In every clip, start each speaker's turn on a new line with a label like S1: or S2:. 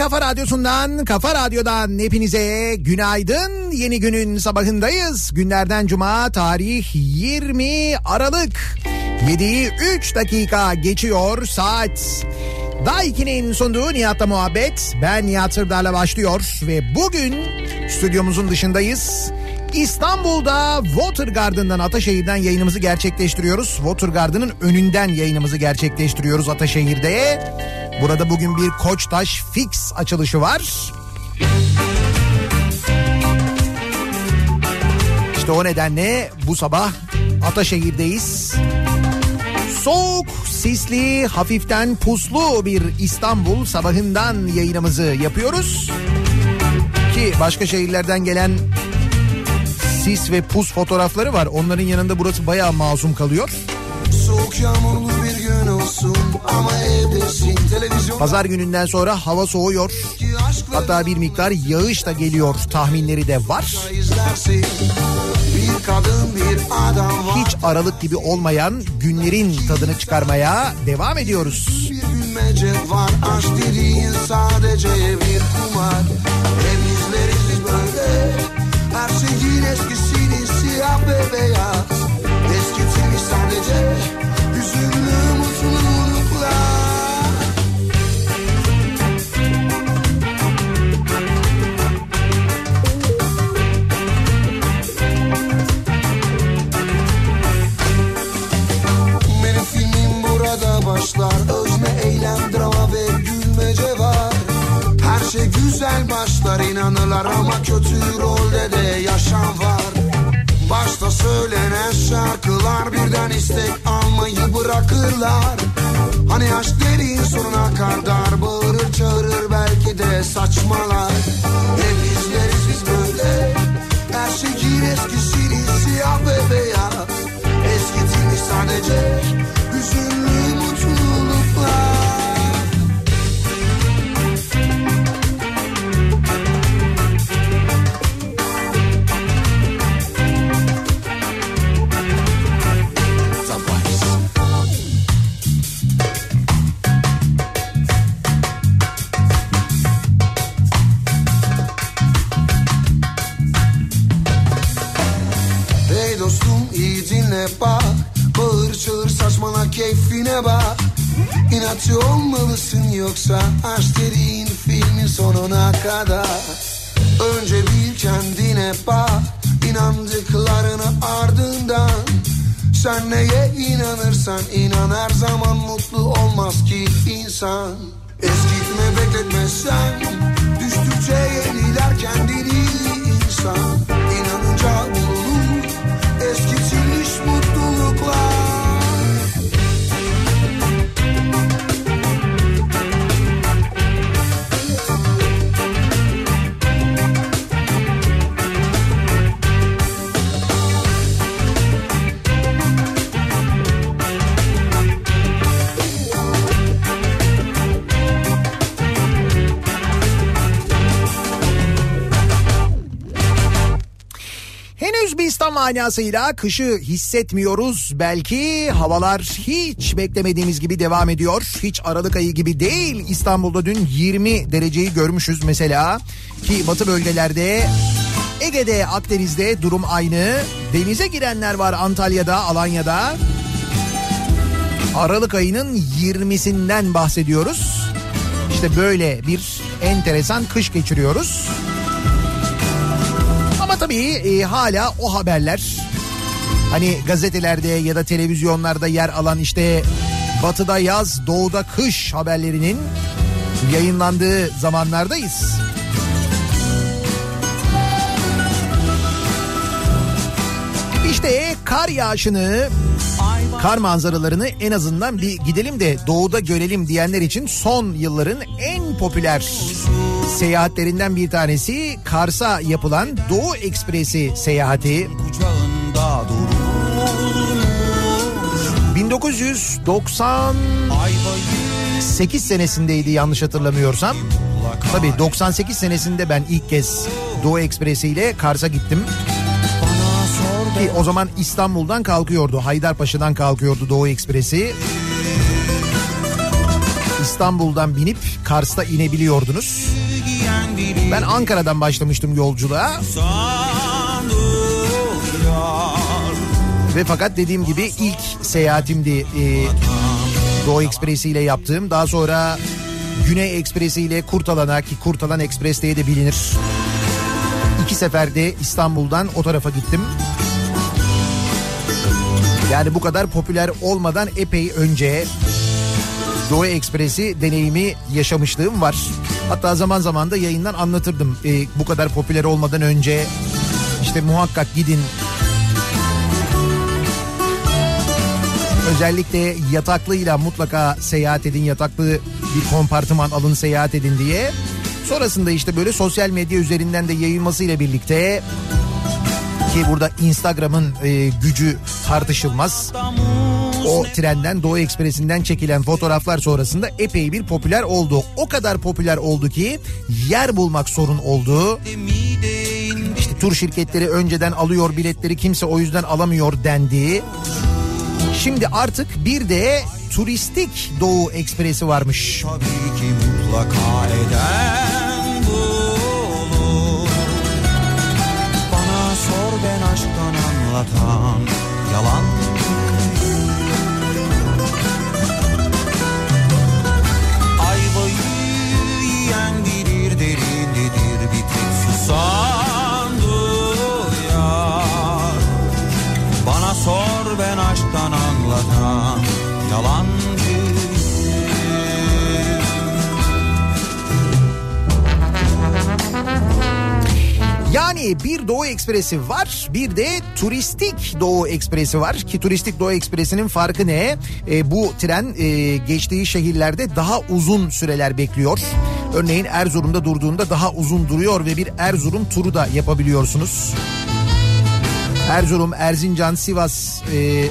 S1: kafa radyosundan, kafa radyodan hepinize günaydın. Yeni günün sabahındayız. Günlerden cuma tarih 20 Aralık. 7'yi 3 dakika geçiyor saat. Daiki'nin sunduğu Nihat'la muhabbet. Ben Nihat Sırdar'la başlıyor ve bugün stüdyomuzun dışındayız. İstanbul'da Watergarden'dan Ataşehir'den yayınımızı gerçekleştiriyoruz. Watergarden'ın önünden yayınımızı gerçekleştiriyoruz Ataşehir'de. Burada bugün bir Koçtaş Fix açılışı var. İşte o nedenle bu sabah Ataşehir'deyiz. Soğuk, sisli, hafiften puslu bir İstanbul sabahından yayınımızı yapıyoruz. Ki başka şehirlerden gelen sis ve pus fotoğrafları var. Onların yanında burası bayağı masum kalıyor.
S2: Soğuk yağmurlu bir gün olsun ama evdesin
S1: Pazar gününden sonra hava soğuyor. Hatta bir miktar yağış da geliyor tahminleri de var. Hiç aralık gibi olmayan günlerin tadını çıkarmaya devam ediyoruz.
S2: bir bilmece var aşk dediğin sadece bir kumar hep izleriz böyle her şeyin eskisini siyah ve beyaz eskitilmiş sadece başlar Özne, eylem, drama ve gülmece var Her şey güzel başlar inanırlar ama kötü rolde de yaşam var. Başta söylenen şarkılar birden istek almayı bırakırlar. Hani aşk derin sonuna kadar bağırır çağırır belki de saçmalar. Hep izleriz biz böyle. Her şeyin eskisini siyah ve beyaz. Eskitilmiş sadece 你说你不出。Sen neye inanırsan inan Her zaman mutlu olmaz ki insan. Eskitme bekletme sen Düştükçe yeniler kendini insan
S1: manasıyla kışı hissetmiyoruz. Belki havalar hiç beklemediğimiz gibi devam ediyor. Hiç Aralık ayı gibi değil. İstanbul'da dün 20 dereceyi görmüşüz mesela. Ki batı bölgelerde Ege'de, Akdeniz'de durum aynı. Denize girenler var Antalya'da, Alanya'da. Aralık ayının 20'sinden bahsediyoruz. İşte böyle bir enteresan kış geçiriyoruz. Tabii e, hala o haberler hani gazetelerde ya da televizyonlarda yer alan işte batıda yaz doğuda kış haberlerinin yayınlandığı zamanlardayız. İşte kar yağışını kar manzaralarını en azından bir gidelim de doğuda görelim diyenler için son yılların en popüler seyahatlerinden bir tanesi Kars'a yapılan Doğu Ekspresi seyahati.
S3: kucağında durmuş
S1: 1998 senesindeydi yanlış hatırlamıyorsam. Tabii 98 senesinde ben ilk kez Doğu Ekspresi ile Kars'a gittim. Ki o zaman İstanbul'dan kalkıyordu. Haydarpaşa'dan kalkıyordu Doğu Ekspresi. İstanbul'dan binip Kars'ta inebiliyordunuz. Ben Ankara'dan başlamıştım yolculuğa. Ve fakat dediğim gibi ilk seyahatimdi e, Doğu Ekspresi ile yaptığım. Daha sonra Güney Ekspresi ile Kurtalan'a ki Kurtalan Ekspres diye de bilinir. İki seferde İstanbul'dan o tarafa gittim. Yani bu kadar popüler olmadan epey önce Doğu Ekspresi deneyimi yaşamışlığım var. Hatta zaman zaman da yayından anlatırdım. E, bu kadar popüler olmadan önce işte muhakkak gidin Özellikle yataklıyla mutlaka seyahat edin, yataklı bir kompartıman alın seyahat edin diye. Sonrasında işte böyle sosyal medya üzerinden de yayılmasıyla birlikte ki burada Instagram'ın e, gücü tartışılmaz. O trenden Doğu Ekspresi'nden çekilen fotoğraflar sonrasında epey bir popüler oldu. O kadar popüler oldu ki yer bulmak sorun oldu. İşte tur şirketleri önceden alıyor biletleri kimse o yüzden alamıyor dendi. Şimdi artık bir de turistik Doğu Ekspresi varmış.
S3: Tabii ki mutlaka eden bulur Bana sor ben aşktan anlatan yalan sor ben aşktan anlatan yalancı
S1: Yani bir Doğu Ekspresi var bir de turistik Doğu Ekspresi var ki turistik Doğu Ekspresi'nin farkı ne? E, bu tren e, geçtiği şehirlerde daha uzun süreler bekliyor. Örneğin Erzurum'da durduğunda daha uzun duruyor ve bir Erzurum turu da yapabiliyorsunuz. Erzurum, Erzincan, Sivas e,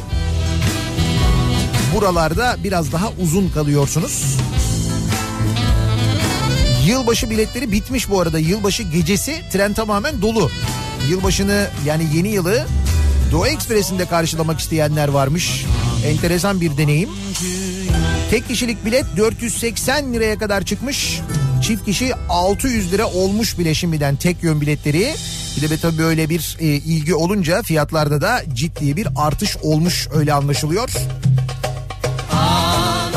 S1: buralarda biraz daha uzun kalıyorsunuz. Yılbaşı biletleri bitmiş bu arada. Yılbaşı gecesi tren tamamen dolu. Yılbaşını yani yeni yılı Doğu Ekspresi'nde karşılamak isteyenler varmış. Enteresan bir deneyim. Tek kişilik bilet 480 liraya kadar çıkmış. Çift kişi 600 lira olmuş bile şimdiden tek yön biletleri. Bir de tabii böyle bir e, ilgi olunca fiyatlarda da ciddi bir artış olmuş öyle anlaşılıyor.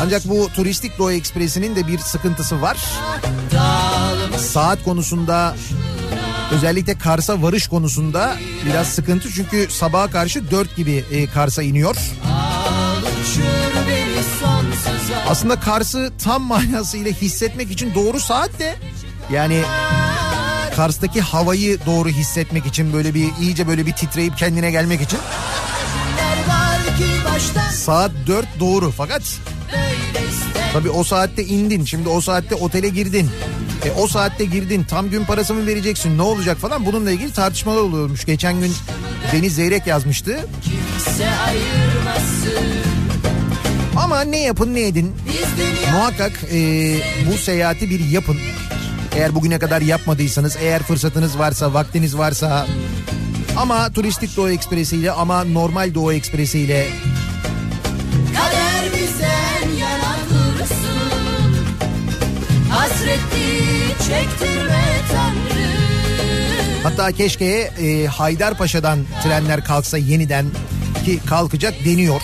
S1: Ancak bu turistik Doğu Ekspresi'nin de bir sıkıntısı var. Saat konusunda özellikle Kars'a varış konusunda biraz sıkıntı. Çünkü sabaha karşı 4 gibi e, Kars'a iniyor. Aslında Kars'ı tam manasıyla hissetmek için doğru saat de yani Kars'taki havayı doğru hissetmek için böyle bir iyice böyle bir titreyip kendine gelmek için saat 4 doğru fakat tabii o saatte indin şimdi o saatte otele girdin. E, o saatte girdin tam gün parası mı vereceksin ne olacak falan bununla ilgili tartışmalar oluyormuş. Geçen gün Deniz Zeyrek yazmıştı. Ama ne yapın ne edin muhakkak e, bu seyahati bir yapın. Eğer bugüne kadar yapmadıysanız, eğer fırsatınız varsa, vaktiniz varsa. Ama turistik Doğu Ekspresi ile ama normal Doğu Ekspresi ile.
S4: Hasretli çektirme Tanrım
S1: hatta keşke e, Haydarpaşa'dan trenler kalksa yeniden ki kalkacak deniyor.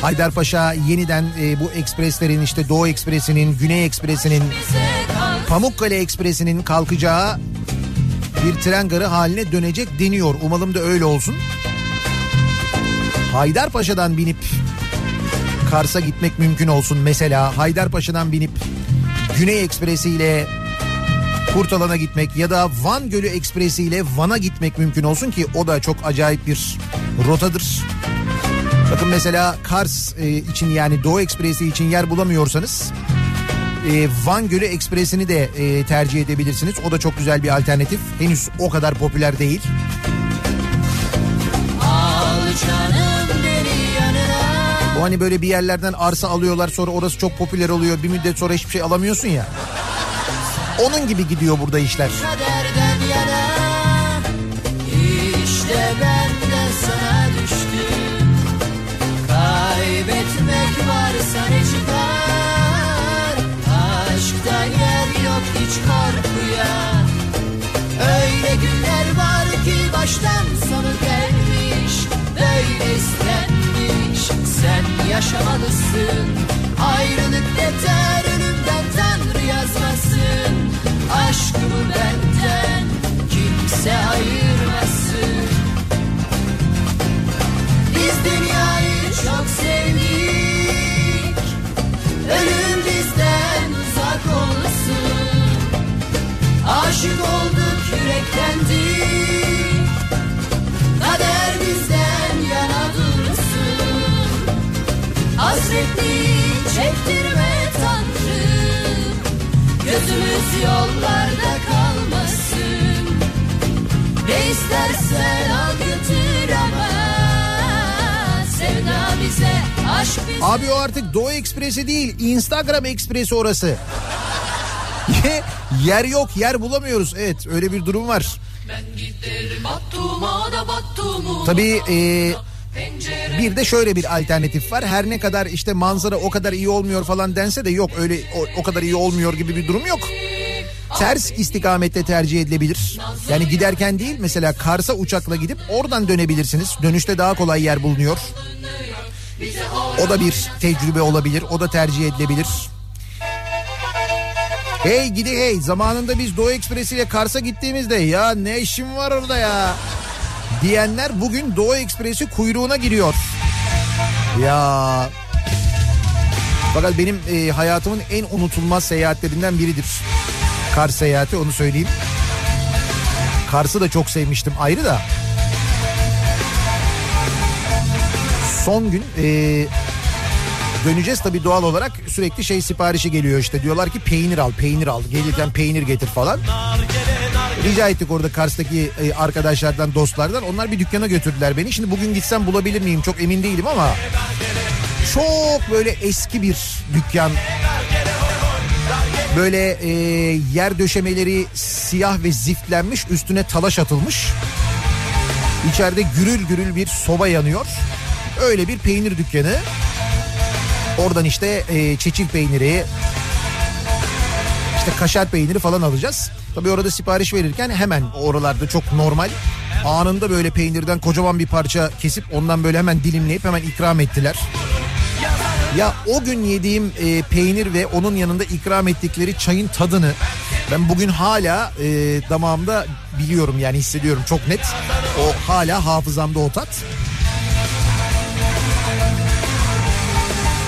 S1: Haydarpaşa yeniden e, bu ekspreslerin işte Doğu Ekspresi'nin, Güney Ekspresi'nin, Pamukkale Ekspresi'nin kalkacağı bir tren garı haline dönecek deniyor. Umalım da öyle olsun. Haydarpaşa'dan binip Kars'a gitmek mümkün olsun. Mesela Haydarpaşa'dan binip Güney Ekspresi ile Kurtalan'a gitmek ya da Van Gölü Ekspresi ile Van'a gitmek mümkün olsun ki o da çok acayip bir rotadır. Bakın mesela Kars e, için yani Doğu Ekspresi için yer bulamıyorsanız e, Van Gölü Ekspresi'ni de e, tercih edebilirsiniz. O da çok güzel bir alternatif. Henüz o kadar popüler değil. Bu hani böyle bir yerlerden arsa alıyorlar sonra orası çok popüler oluyor. Bir müddet sonra hiçbir şey alamıyorsun ya. Onun gibi gidiyor burada işler.
S4: kaderden yana İşte ben yaşamalısın Ayrılık yeter ölümden Tanrı yazmasın. Aşkımı benden kimse ayırmasın. Biz dünyayı çok sevdik. Ölüm bizden uzak olsun. Aşık olduk Hasretli çektirme Tanrım Gözümüz yollarda kalmasın Ne istersen al götür ama Sevda bize aşk bize
S1: Abi o artık Doğu Ekspresi değil Instagram Ekspresi orası. yer yok yer bulamıyoruz. Evet öyle bir durum var. Tabii e, bir de şöyle bir alternatif var. Her ne kadar işte manzara o kadar iyi olmuyor falan dense de yok öyle o, o kadar iyi olmuyor gibi bir durum yok. Ters istikamette tercih edilebilir. Yani giderken değil mesela Kars'a uçakla gidip oradan dönebilirsiniz. Dönüşte daha kolay yer bulunuyor. O da bir tecrübe olabilir. O da tercih edilebilir. Hey gidi hey zamanında biz Doğu Ekspresi ile Kars'a gittiğimizde ya ne işim var orada ya diyenler bugün Doğu Ekspresi kuyruğuna giriyor. Ya fakat benim e, hayatımın en unutulmaz seyahatlerinden biridir. Kars seyahati onu söyleyeyim. Kars'ı da çok sevmiştim ayrı da. Son gün e, döneceğiz tabii doğal olarak sürekli şey siparişi geliyor işte. Diyorlar ki peynir al peynir al gelirken peynir getir falan. Rica ettik orada Kars'taki e, arkadaşlardan dostlardan onlar bir dükkana götürdüler beni. Şimdi bugün gitsem bulabilir miyim çok emin değilim ama çok böyle eski bir dükkan. Böyle e, yer döşemeleri siyah ve ziftlenmiş üstüne talaş atılmış. İçeride gürül gürül bir soba yanıyor. Öyle bir peynir dükkanı. Oradan işte e, çeçil peyniri, işte kaşar peyniri falan alacağız. Tabii orada sipariş verirken hemen oralarda çok normal anında böyle peynirden kocaman bir parça kesip ondan böyle hemen dilimleyip hemen ikram ettiler. Ya o gün yediğim e, peynir ve onun yanında ikram ettikleri çayın tadını ben bugün hala e, damağımda biliyorum yani hissediyorum çok net. O hala hafızamda o tat.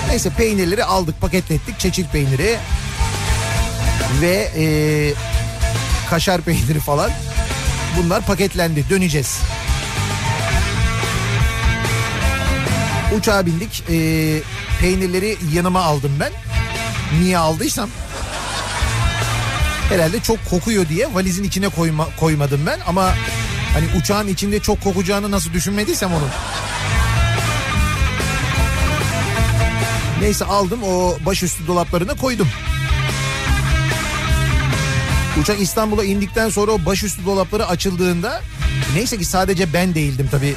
S1: Neyse peynirleri aldık paketlettik çeçil peyniri ve e, kaşar peyniri falan bunlar paketlendi döneceğiz. Uçağa bindik e, peynirleri yanıma aldım ben niye aldıysam herhalde çok kokuyor diye valizin içine koyma, koymadım ben ama hani uçağın içinde çok kokacağını nasıl düşünmediysem onun. Neyse aldım o başüstü dolaplarına koydum. Uçak İstanbul'a indikten sonra o başüstü dolapları açıldığında neyse ki sadece ben değildim tabii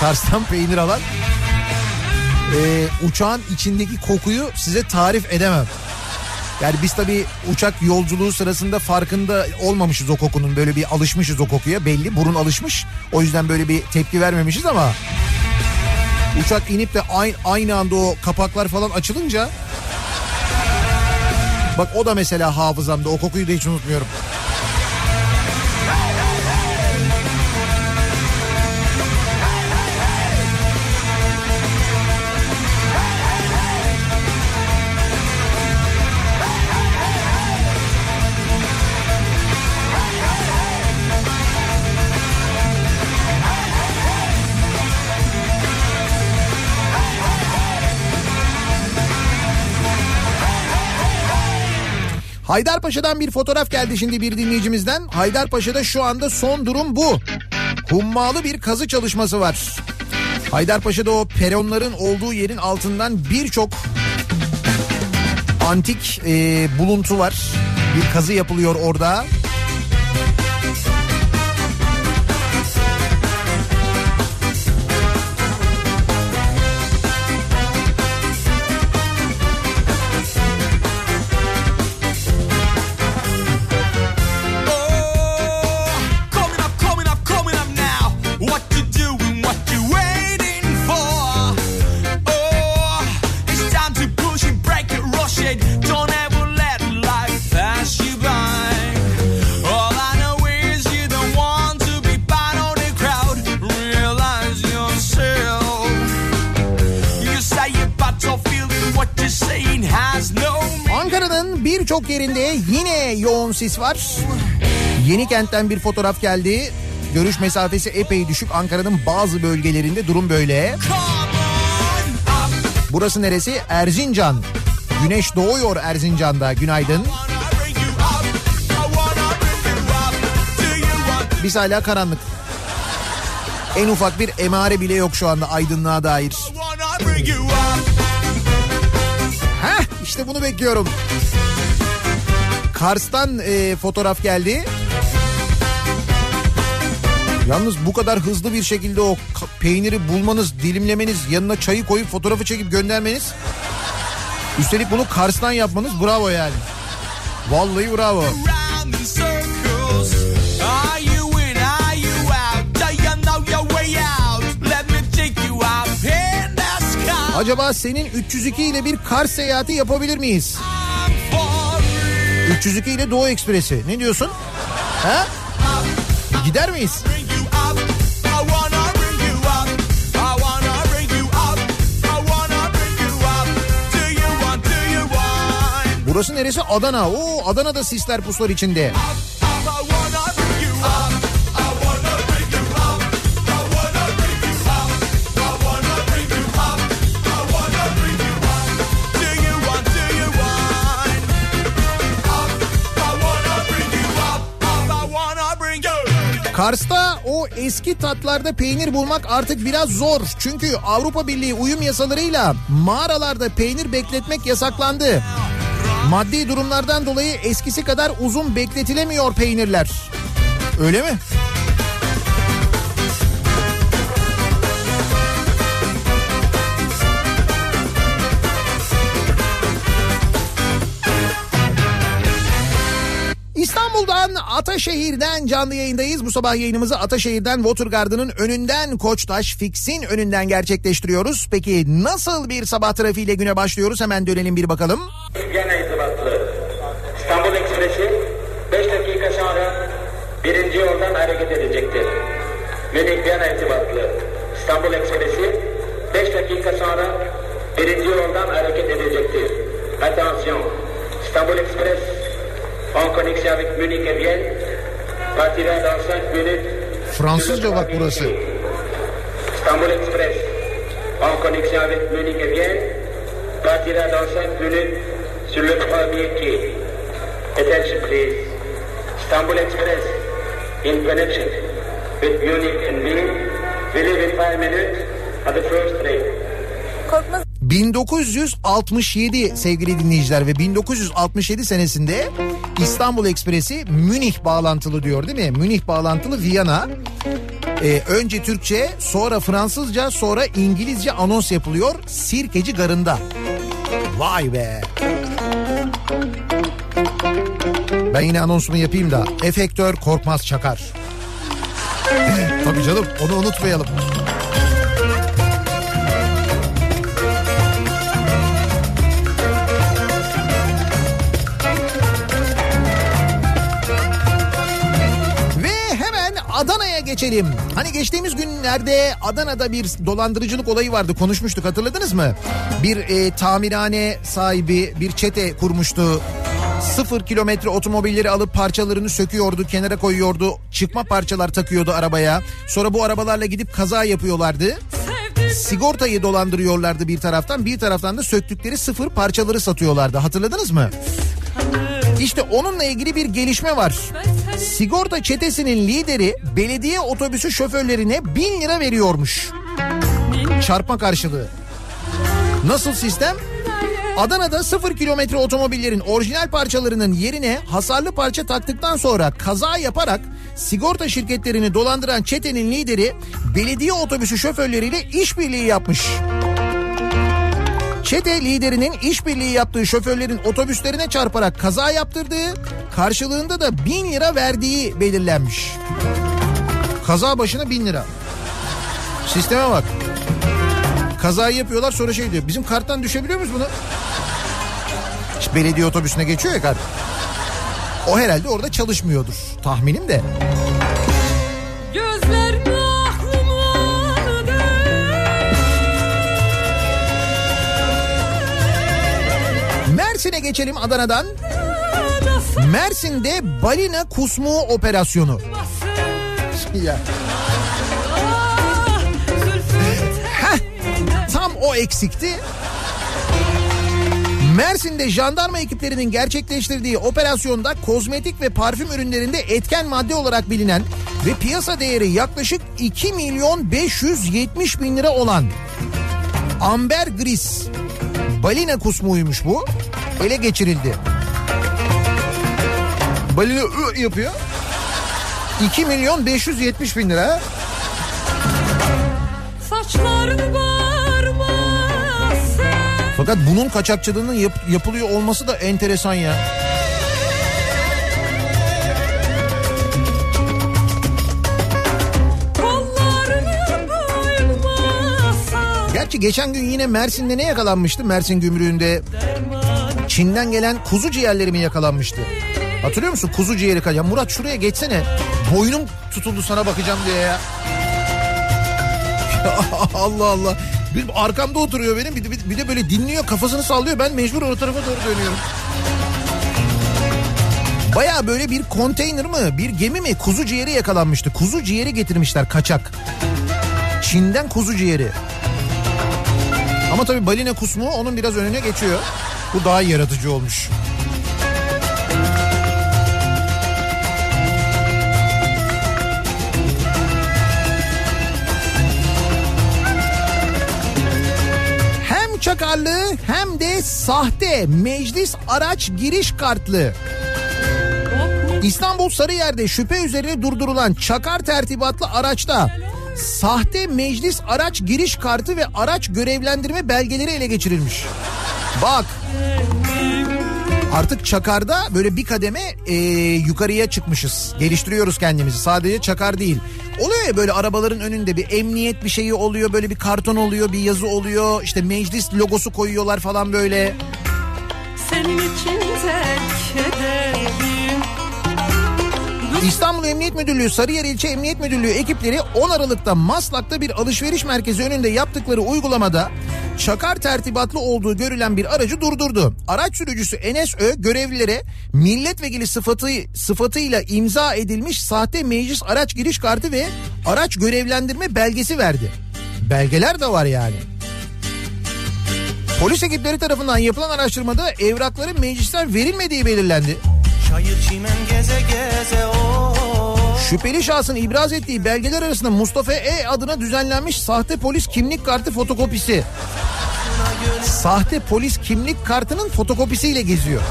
S1: Kars'tan peynir alan. Ee, uçağın içindeki kokuyu size tarif edemem. Yani biz tabii uçak yolculuğu sırasında farkında olmamışız o kokunun. Böyle bir alışmışız o kokuya belli burun alışmış. O yüzden böyle bir tepki vermemişiz ama uçak inip de aynı, aynı anda o kapaklar falan açılınca bak o da mesela hafızamda o kokuyu da hiç unutmuyorum. Haydarpaşa'dan bir fotoğraf geldi şimdi bir dinleyicimizden. Haydarpaşa'da şu anda son durum bu. Hummalı bir kazı çalışması var. Haydarpaşa'da o peronların olduğu yerin altından birçok antik e, buluntu var. Bir kazı yapılıyor orada.
S5: Oh,
S1: Yerinde yine yoğun sis var. Yeni kentten bir fotoğraf geldi. Görüş mesafesi epey düşük. Ankara'nın bazı bölgelerinde durum böyle. Burası neresi? Erzincan. Güneş doğuyor Erzincan'da. Günaydın. Biz hala karanlık. En ufak bir emare bile yok şu anda aydınlığa dair. Heh işte bunu bekliyorum. Kars'tan e, fotoğraf geldi. Yalnız bu kadar hızlı bir şekilde o peyniri bulmanız, dilimlemeniz, yanına çayı koyup fotoğrafı çekip göndermeniz. Üstelik bunu Kars'tan yapmanız bravo yani. Vallahi bravo. Acaba senin 302 ile bir Kars seyahati yapabilir miyiz?
S5: I'm for real.
S1: 302 ile Doğu Ekspresi. Ne diyorsun? Ha? Gider miyiz?
S5: Up. Up. Up. Up.
S1: Burası neresi? Adana. Oo Adana'da sisler puslar içinde.
S5: I
S1: Kars'ta o eski tatlarda peynir bulmak artık biraz zor. Çünkü Avrupa Birliği uyum yasalarıyla mağaralarda peynir bekletmek yasaklandı. Maddi durumlardan dolayı eskisi kadar uzun bekletilemiyor peynirler. Öyle mi? Ataşehir'den canlı yayındayız. Bu sabah yayınımızı Ataşehir'den Watergarden'ın önünden Koçtaş Fix'in önünden gerçekleştiriyoruz. Peki nasıl bir sabah trafiğiyle güne başlıyoruz? Hemen dönelim bir bakalım.
S6: Viyana irtibatlı İstanbul Ekspresi 5 dakika sonra birinci yoldan hareket edecektir. Münih Viyana irtibatlı İstanbul Ekspresi 5 dakika sonra birinci yoldan hareket edecektir. Attention, İstanbul Express en connexion avec Munich et Vienne partira dans 5 minutes.
S1: Fransızca bak burası.
S6: İstanbul Express en connexion avec Munich et Vienne partira dans 5 minutes sur le premier quai. Attention please. Istanbul Express in connection with Munich and Vienne will leave in 5 minutes at the first train.
S1: 1967 sevgili dinleyiciler ve 1967 senesinde İstanbul Ekspresi Münih bağlantılı diyor değil mi? Münih bağlantılı Viyana. Ee, önce Türkçe sonra Fransızca sonra İngilizce anons yapılıyor Sirkeci Garı'nda. Vay be. Ben yine anonsumu yapayım da efektör Korkmaz Çakar. Tabii canım onu unutmayalım. Geçelim. Hani geçtiğimiz günlerde Adana'da bir dolandırıcılık olayı vardı konuşmuştuk hatırladınız mı? Bir e, tamirhane sahibi bir çete kurmuştu. Sıfır kilometre otomobilleri alıp parçalarını söküyordu, kenara koyuyordu. Çıkma parçalar takıyordu arabaya. Sonra bu arabalarla gidip kaza yapıyorlardı. Sigortayı dolandırıyorlardı bir taraftan, bir taraftan da söktükleri sıfır parçaları satıyorlardı. Hatırladınız mı? İşte onunla ilgili bir gelişme var. Sigorta çetesinin lideri belediye otobüsü şoförlerine bin lira veriyormuş. Çarpma karşılığı. Nasıl sistem? Adana'da sıfır kilometre otomobillerin orijinal parçalarının yerine hasarlı parça taktıktan sonra kaza yaparak sigorta şirketlerini dolandıran çetenin lideri belediye otobüsü şoförleriyle işbirliği yapmış. Çete liderinin işbirliği yaptığı şoförlerin otobüslerine çarparak kaza yaptırdığı, karşılığında da bin lira verdiği belirlenmiş. Kaza başına bin lira. Sisteme bak. Kazayı yapıyorlar sonra şey diyor. Bizim karttan düşebiliyor muyuz bunu? İşte belediye otobüsüne geçiyor ya kart. O herhalde orada çalışmıyordur. Tahminim de. Mersin'e geçelim Adana'dan. Mersin'de balina kusmuğu operasyonu. ya. Tam o eksikti. Mersin'de jandarma ekiplerinin gerçekleştirdiği operasyonda kozmetik ve parfüm ürünlerinde etken madde olarak bilinen ve piyasa değeri yaklaşık 2 milyon 570 bin lira olan amber gris balina kusmuğuymuş bu ele geçirildi. Balina ı yapıyor. 2 milyon 570 bin lira.
S4: Bağırma
S1: Fakat bunun kaçakçılığının yap- yapılıyor olması da enteresan ya. Gerçi geçen gün yine Mersin'de ne yakalanmıştı? Mersin gümrüğünde Çin'den gelen kuzu ciğerleri mi yakalanmıştı? Hatırlıyor musun? Kuzu ciğeri Ya Murat şuraya geçsene. Boynum tutuldu sana bakacağım diye ya. Allah Allah. Bir arkamda oturuyor benim. Bir de, bir de böyle dinliyor kafasını sallıyor. Ben mecbur o tarafa doğru dönüyorum. Baya böyle bir konteyner mı bir gemi mi kuzu ciğeri yakalanmıştı. Kuzu ciğeri getirmişler kaçak. Çin'den kuzu ciğeri. Ama tabii balina kusmuğu onun biraz önüne geçiyor. Bu daha yaratıcı olmuş. Hem çakarlı hem de sahte meclis araç giriş kartlı. İstanbul Sarıyer'de şüphe üzerine durdurulan çakar tertibatlı araçta sahte meclis araç giriş kartı ve araç görevlendirme belgeleri ele geçirilmiş. Bak artık çakarda böyle bir kademe e, yukarıya çıkmışız. Geliştiriyoruz kendimizi. Sadece çakar değil. Oluyor ya böyle arabaların önünde bir emniyet bir şeyi oluyor. Böyle bir karton oluyor, bir yazı oluyor. İşte meclis logosu koyuyorlar falan böyle.
S4: Senin için terk ederim
S1: İstanbul Emniyet Müdürlüğü Sarıyer İlçe Emniyet Müdürlüğü ekipleri 10 Aralık'ta Maslak'ta bir alışveriş merkezi önünde yaptıkları uygulamada çakar tertibatlı olduğu görülen bir aracı durdurdu. Araç sürücüsü Enes Ö görevlilere milletvekili sıfatı sıfatıyla imza edilmiş sahte meclis araç giriş kartı ve araç görevlendirme belgesi verdi. Belgeler de var yani. Polis ekipleri tarafından yapılan araştırmada evrakların meclisten verilmediği belirlendi.
S3: Çayır çimen geze geze o
S1: Şüpheli şahsın ibraz ettiği belgeler arasında Mustafa E adına düzenlenmiş sahte polis kimlik kartı fotokopisi. Sahte polis kimlik kartının fotokopisiyle geziyor.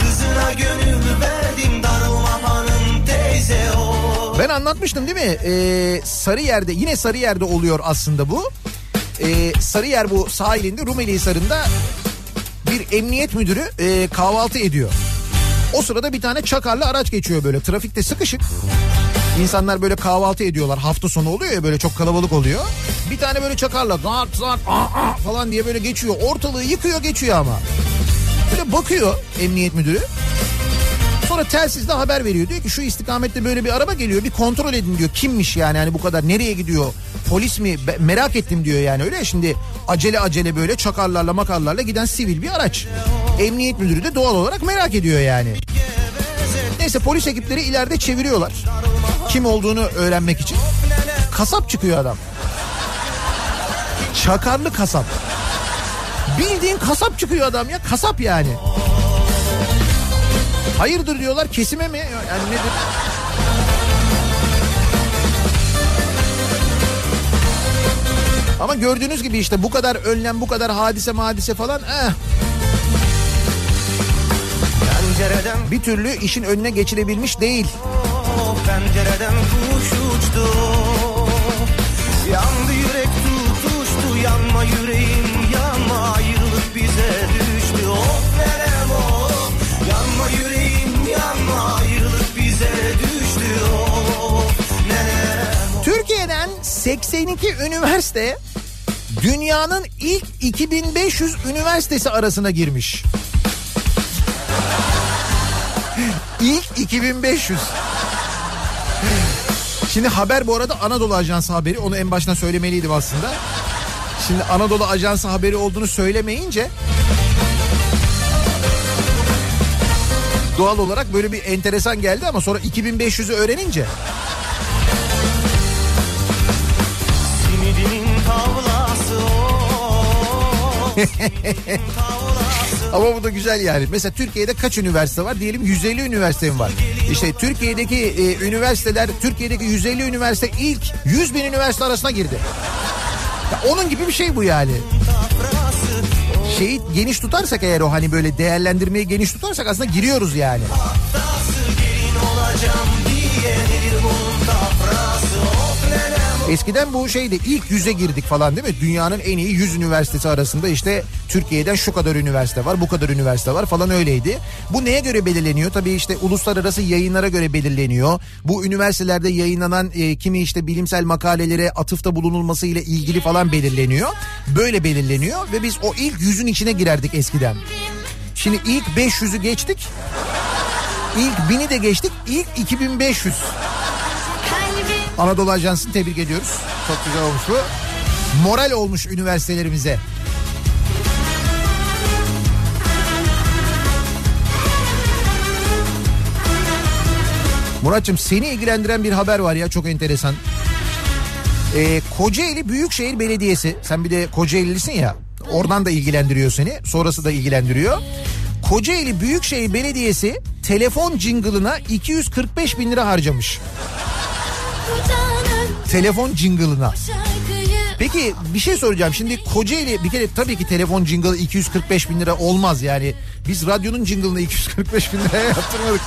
S3: Kızına gönül verdim darılma hanım teyze o
S1: Ben anlatmıştım değil mi? Ee, Sarıyer'de yine Sarıyer'de oluyor aslında bu. Ee, Sarıyer bu sahilinde Rumeli Hisarı'nda bir emniyet müdürü e, kahvaltı ediyor. O sırada bir tane çakarlı araç geçiyor böyle trafikte sıkışık. İnsanlar böyle kahvaltı ediyorlar hafta sonu oluyor ya böyle çok kalabalık oluyor. Bir tane böyle çakarla zart zart aa, aa falan diye böyle geçiyor. Ortalığı yıkıyor geçiyor ama. Böyle bakıyor emniyet müdürü. Sonra telsizle haber veriyor. Diyor ki şu istikamette böyle bir araba geliyor. Bir kontrol edin diyor. Kimmiş yani hani bu kadar nereye gidiyor? Polis mi? Be- merak ettim diyor yani öyle. Şimdi acele acele böyle çakarlarla makarlarla giden sivil bir araç. Emniyet müdürü de doğal olarak merak ediyor yani. Neyse polis ekipleri ileride çeviriyorlar. Kim olduğunu öğrenmek için. Kasap çıkıyor adam. Çakarlı kasap. Bildiğin kasap çıkıyor adam ya. Kasap yani. Hayırdır diyorlar kesime mi? Yani nedir? Ama gördüğünüz gibi işte bu kadar önlem, bu kadar hadise madise falan eh, bir türlü işin önüne geçilebilmiş değil.
S3: pencereden kuş uçtu Yandı yürek tutuştu yanma yüreğim
S1: 82 üniversite dünyanın ilk 2500 üniversitesi arasına girmiş. İlk 2500. Şimdi haber bu arada Anadolu Ajansı haberi. Onu en baştan söylemeliydim aslında. Şimdi Anadolu Ajansı haberi olduğunu söylemeyince doğal olarak böyle bir enteresan geldi ama sonra 2500'ü öğrenince Ama bu da güzel yani. Mesela Türkiye'de kaç üniversite var? Diyelim 150 üniversite var? İşte Türkiye'deki e, üniversiteler, Türkiye'deki 150 üniversite ilk 100 bin üniversite arasına girdi. Ya onun gibi bir şey bu yani. Şeyi geniş tutarsak eğer o hani böyle değerlendirmeyi geniş tutarsak aslında giriyoruz yani. Eskiden bu şeydi ilk yüze girdik falan değil mi? Dünyanın en iyi 100 üniversitesi arasında işte Türkiye'den şu kadar üniversite var, bu kadar üniversite var falan öyleydi. Bu neye göre belirleniyor? Tabii işte uluslararası yayınlara göre belirleniyor. Bu üniversitelerde yayınlanan e, kimi işte bilimsel makalelere atıfta bulunulması ile ilgili falan belirleniyor. Böyle belirleniyor ve biz o ilk yüzün içine girerdik eskiden. Şimdi ilk 500'ü geçtik. İlk 1000'i de geçtik. İlk 2500. Anadolu Ajansı'nı tebrik ediyoruz. Çok güzel olmuş bu. Moral olmuş üniversitelerimize. Muratçım seni ilgilendiren bir haber var ya çok enteresan. Ee, Kocaeli Büyükşehir Belediyesi sen bir de Kocaeli'lisin ya oradan da ilgilendiriyor seni sonrası da ilgilendiriyor. Kocaeli Büyükşehir Belediyesi telefon jingle'ına 245 bin lira harcamış. Telefon jingle'ına. Peki bir şey soracağım. Şimdi Kocaeli bir kere tabii ki telefon jingle 245 bin lira olmaz yani. Biz radyonun jingle'ını 245 bin liraya yaptırmadık.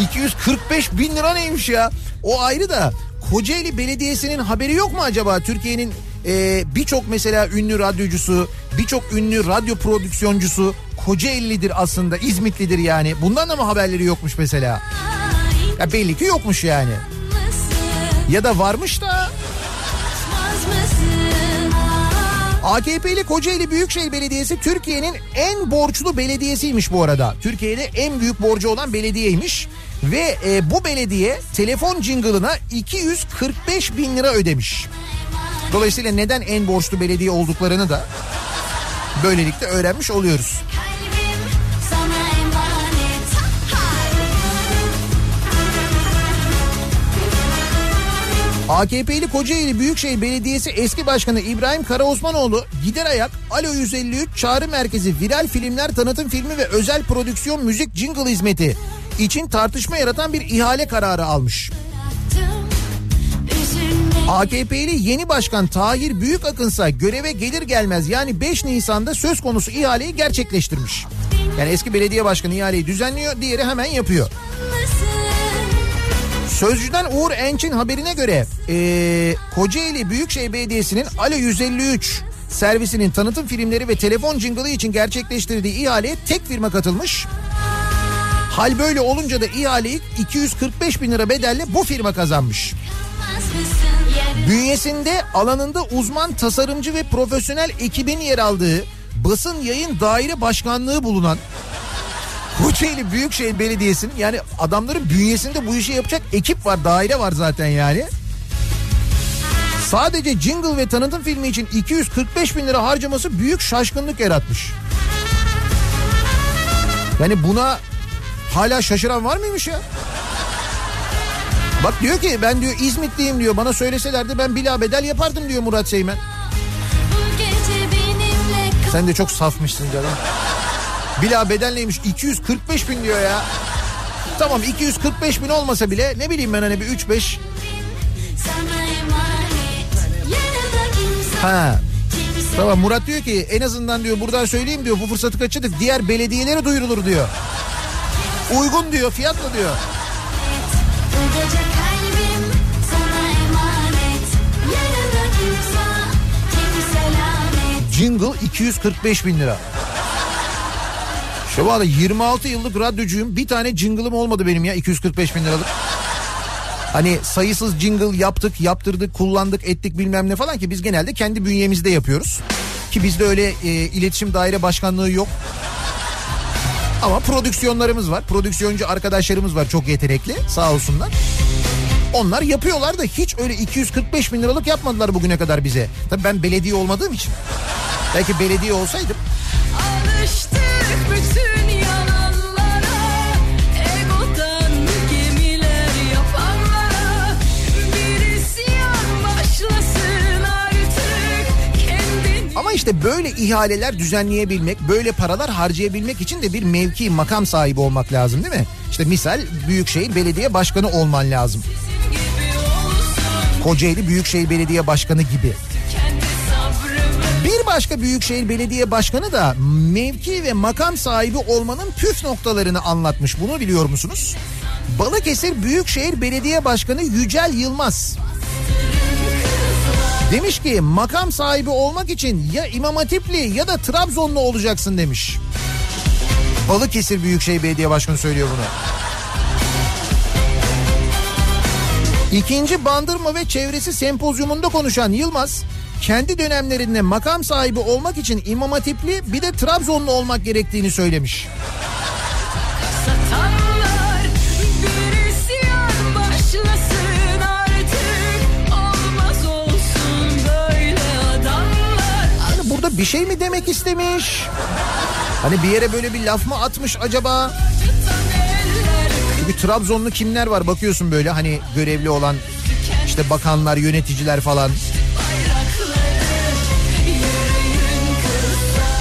S1: 245 bin lira neymiş ya? O ayrı da Kocaeli Belediyesi'nin haberi yok mu acaba? Türkiye'nin e, birçok mesela ünlü radyocusu, birçok ünlü radyo prodüksiyoncusu Kocaeli'lidir aslında. İzmitlidir yani. Bundan da mı haberleri yokmuş mesela? Ya belli ki yokmuş yani. Ya da varmış da AKP'li Kocaeli Büyükşehir Belediyesi Türkiye'nin en borçlu belediyesiymiş bu arada. Türkiye'de en büyük borcu olan belediyeymiş. Ve e, bu belediye telefon jingle'ına 245 bin lira ödemiş. Dolayısıyla neden en borçlu belediye olduklarını da böylelikle öğrenmiş oluyoruz. AKP'li Kocaeli Büyükşehir Belediyesi eski başkanı İbrahim Karaosmanoğlu gider ayak Alo 153 çağrı merkezi viral filmler tanıtım filmi ve özel prodüksiyon müzik jingle hizmeti için tartışma yaratan bir ihale kararı almış. AKP'li yeni başkan Tahir Büyükakınsa göreve gelir gelmez yani 5 Nisan'da söz konusu ihaleyi gerçekleştirmiş. Yani eski belediye başkanı ihaleyi düzenliyor, diğeri hemen yapıyor. Sözcüden Uğur Enç'in haberine göre eee, Kocaeli Büyükşehir Belediyesi'nin Alo 153 servisinin tanıtım filmleri ve telefon jingle'ı için gerçekleştirdiği ihaleye tek firma katılmış. Hal böyle olunca da ihaleyi 245 bin lira bedelle bu firma kazanmış. Bünyesinde alanında uzman tasarımcı ve profesyonel ekibin yer aldığı basın yayın daire başkanlığı bulunan Kocaeli Büyükşehir Belediyesi'nin yani adamların bünyesinde bu işi yapacak ekip var daire var zaten yani. Sadece jingle ve tanıtım filmi için 245 bin lira harcaması büyük şaşkınlık yaratmış. Yani buna hala şaşıran var mıymış ya? Bak diyor ki ben diyor İzmitliyim diyor bana söyleselerdi ben bila bedel yapardım diyor Murat Seymen. Sen de çok safmışsın canım. Bila bedel neymiş 245 bin diyor ya. Tamam 245 bin olmasa bile ne bileyim ben hani bir 3-5
S7: Sana emanet. Yanında kimse.
S1: ha. Tamam Murat diyor ki en azından diyor buradan söyleyeyim diyor bu fırsatı kaçırdık diğer belediyelere duyurulur diyor. Uygun diyor fiyatla diyor. Jingle 245 bin lira. Şu valla 26 yıllık radyocuyum. Bir tane jingle'ım olmadı benim ya 245 bin liralık. Hani sayısız jingle yaptık, yaptırdık, kullandık, ettik bilmem ne falan ki biz genelde kendi bünyemizde yapıyoruz. Ki bizde öyle e, iletişim daire başkanlığı yok. Ama prodüksiyonlarımız var. Prodüksiyoncu arkadaşlarımız var çok yetenekli sağ olsunlar. Onlar yapıyorlar da hiç öyle 245 bin liralık yapmadılar bugüne kadar bize. Tabii ben belediye olmadığım için. Belki belediye olsaydım işte böyle ihaleler düzenleyebilmek, böyle paralar harcayabilmek için de bir mevki, makam sahibi olmak lazım değil mi? İşte misal Büyükşehir Belediye Başkanı olman lazım. Kocaeli Büyükşehir Belediye Başkanı gibi. Bir başka Büyükşehir Belediye Başkanı da mevki ve makam sahibi olmanın püf noktalarını anlatmış. Bunu biliyor musunuz? Balıkesir Büyükşehir Belediye Başkanı Yücel Yılmaz. Demiş ki makam sahibi olmak için ya İmam Hatipli ya da Trabzonlu olacaksın demiş. Balıkesir Büyükşehir Belediye Başkanı söylüyor bunu. İkinci Bandırma ve Çevresi Sempozyumunda konuşan Yılmaz, kendi dönemlerinde makam sahibi olmak için İmam Hatipli bir de Trabzonlu olmak gerektiğini söylemiş. Burada bir şey mi demek istemiş? Hani bir yere böyle bir laf mı atmış acaba? Çünkü Trabzonlu kimler var bakıyorsun böyle hani görevli olan işte bakanlar, yöneticiler falan.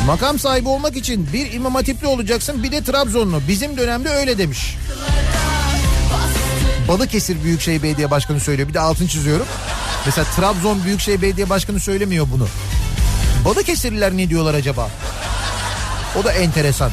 S1: Makam sahibi olmak için bir İmam Hatipli olacaksın bir de Trabzonlu. Bizim dönemde öyle demiş. Balıkesir Büyükşehir Belediye Başkanı söylüyor. Bir de altını çiziyorum. Mesela Trabzon Büyükşehir Belediye Başkanı söylemiyor bunu. Balıkesirliler ne diyorlar acaba? O da enteresan.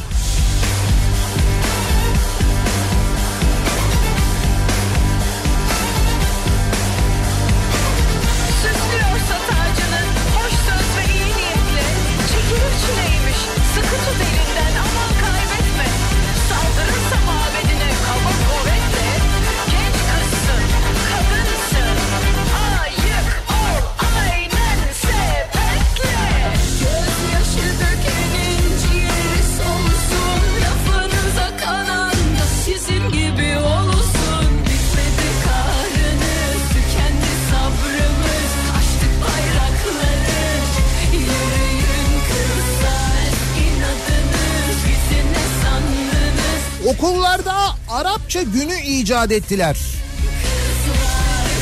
S1: İcat ettiler.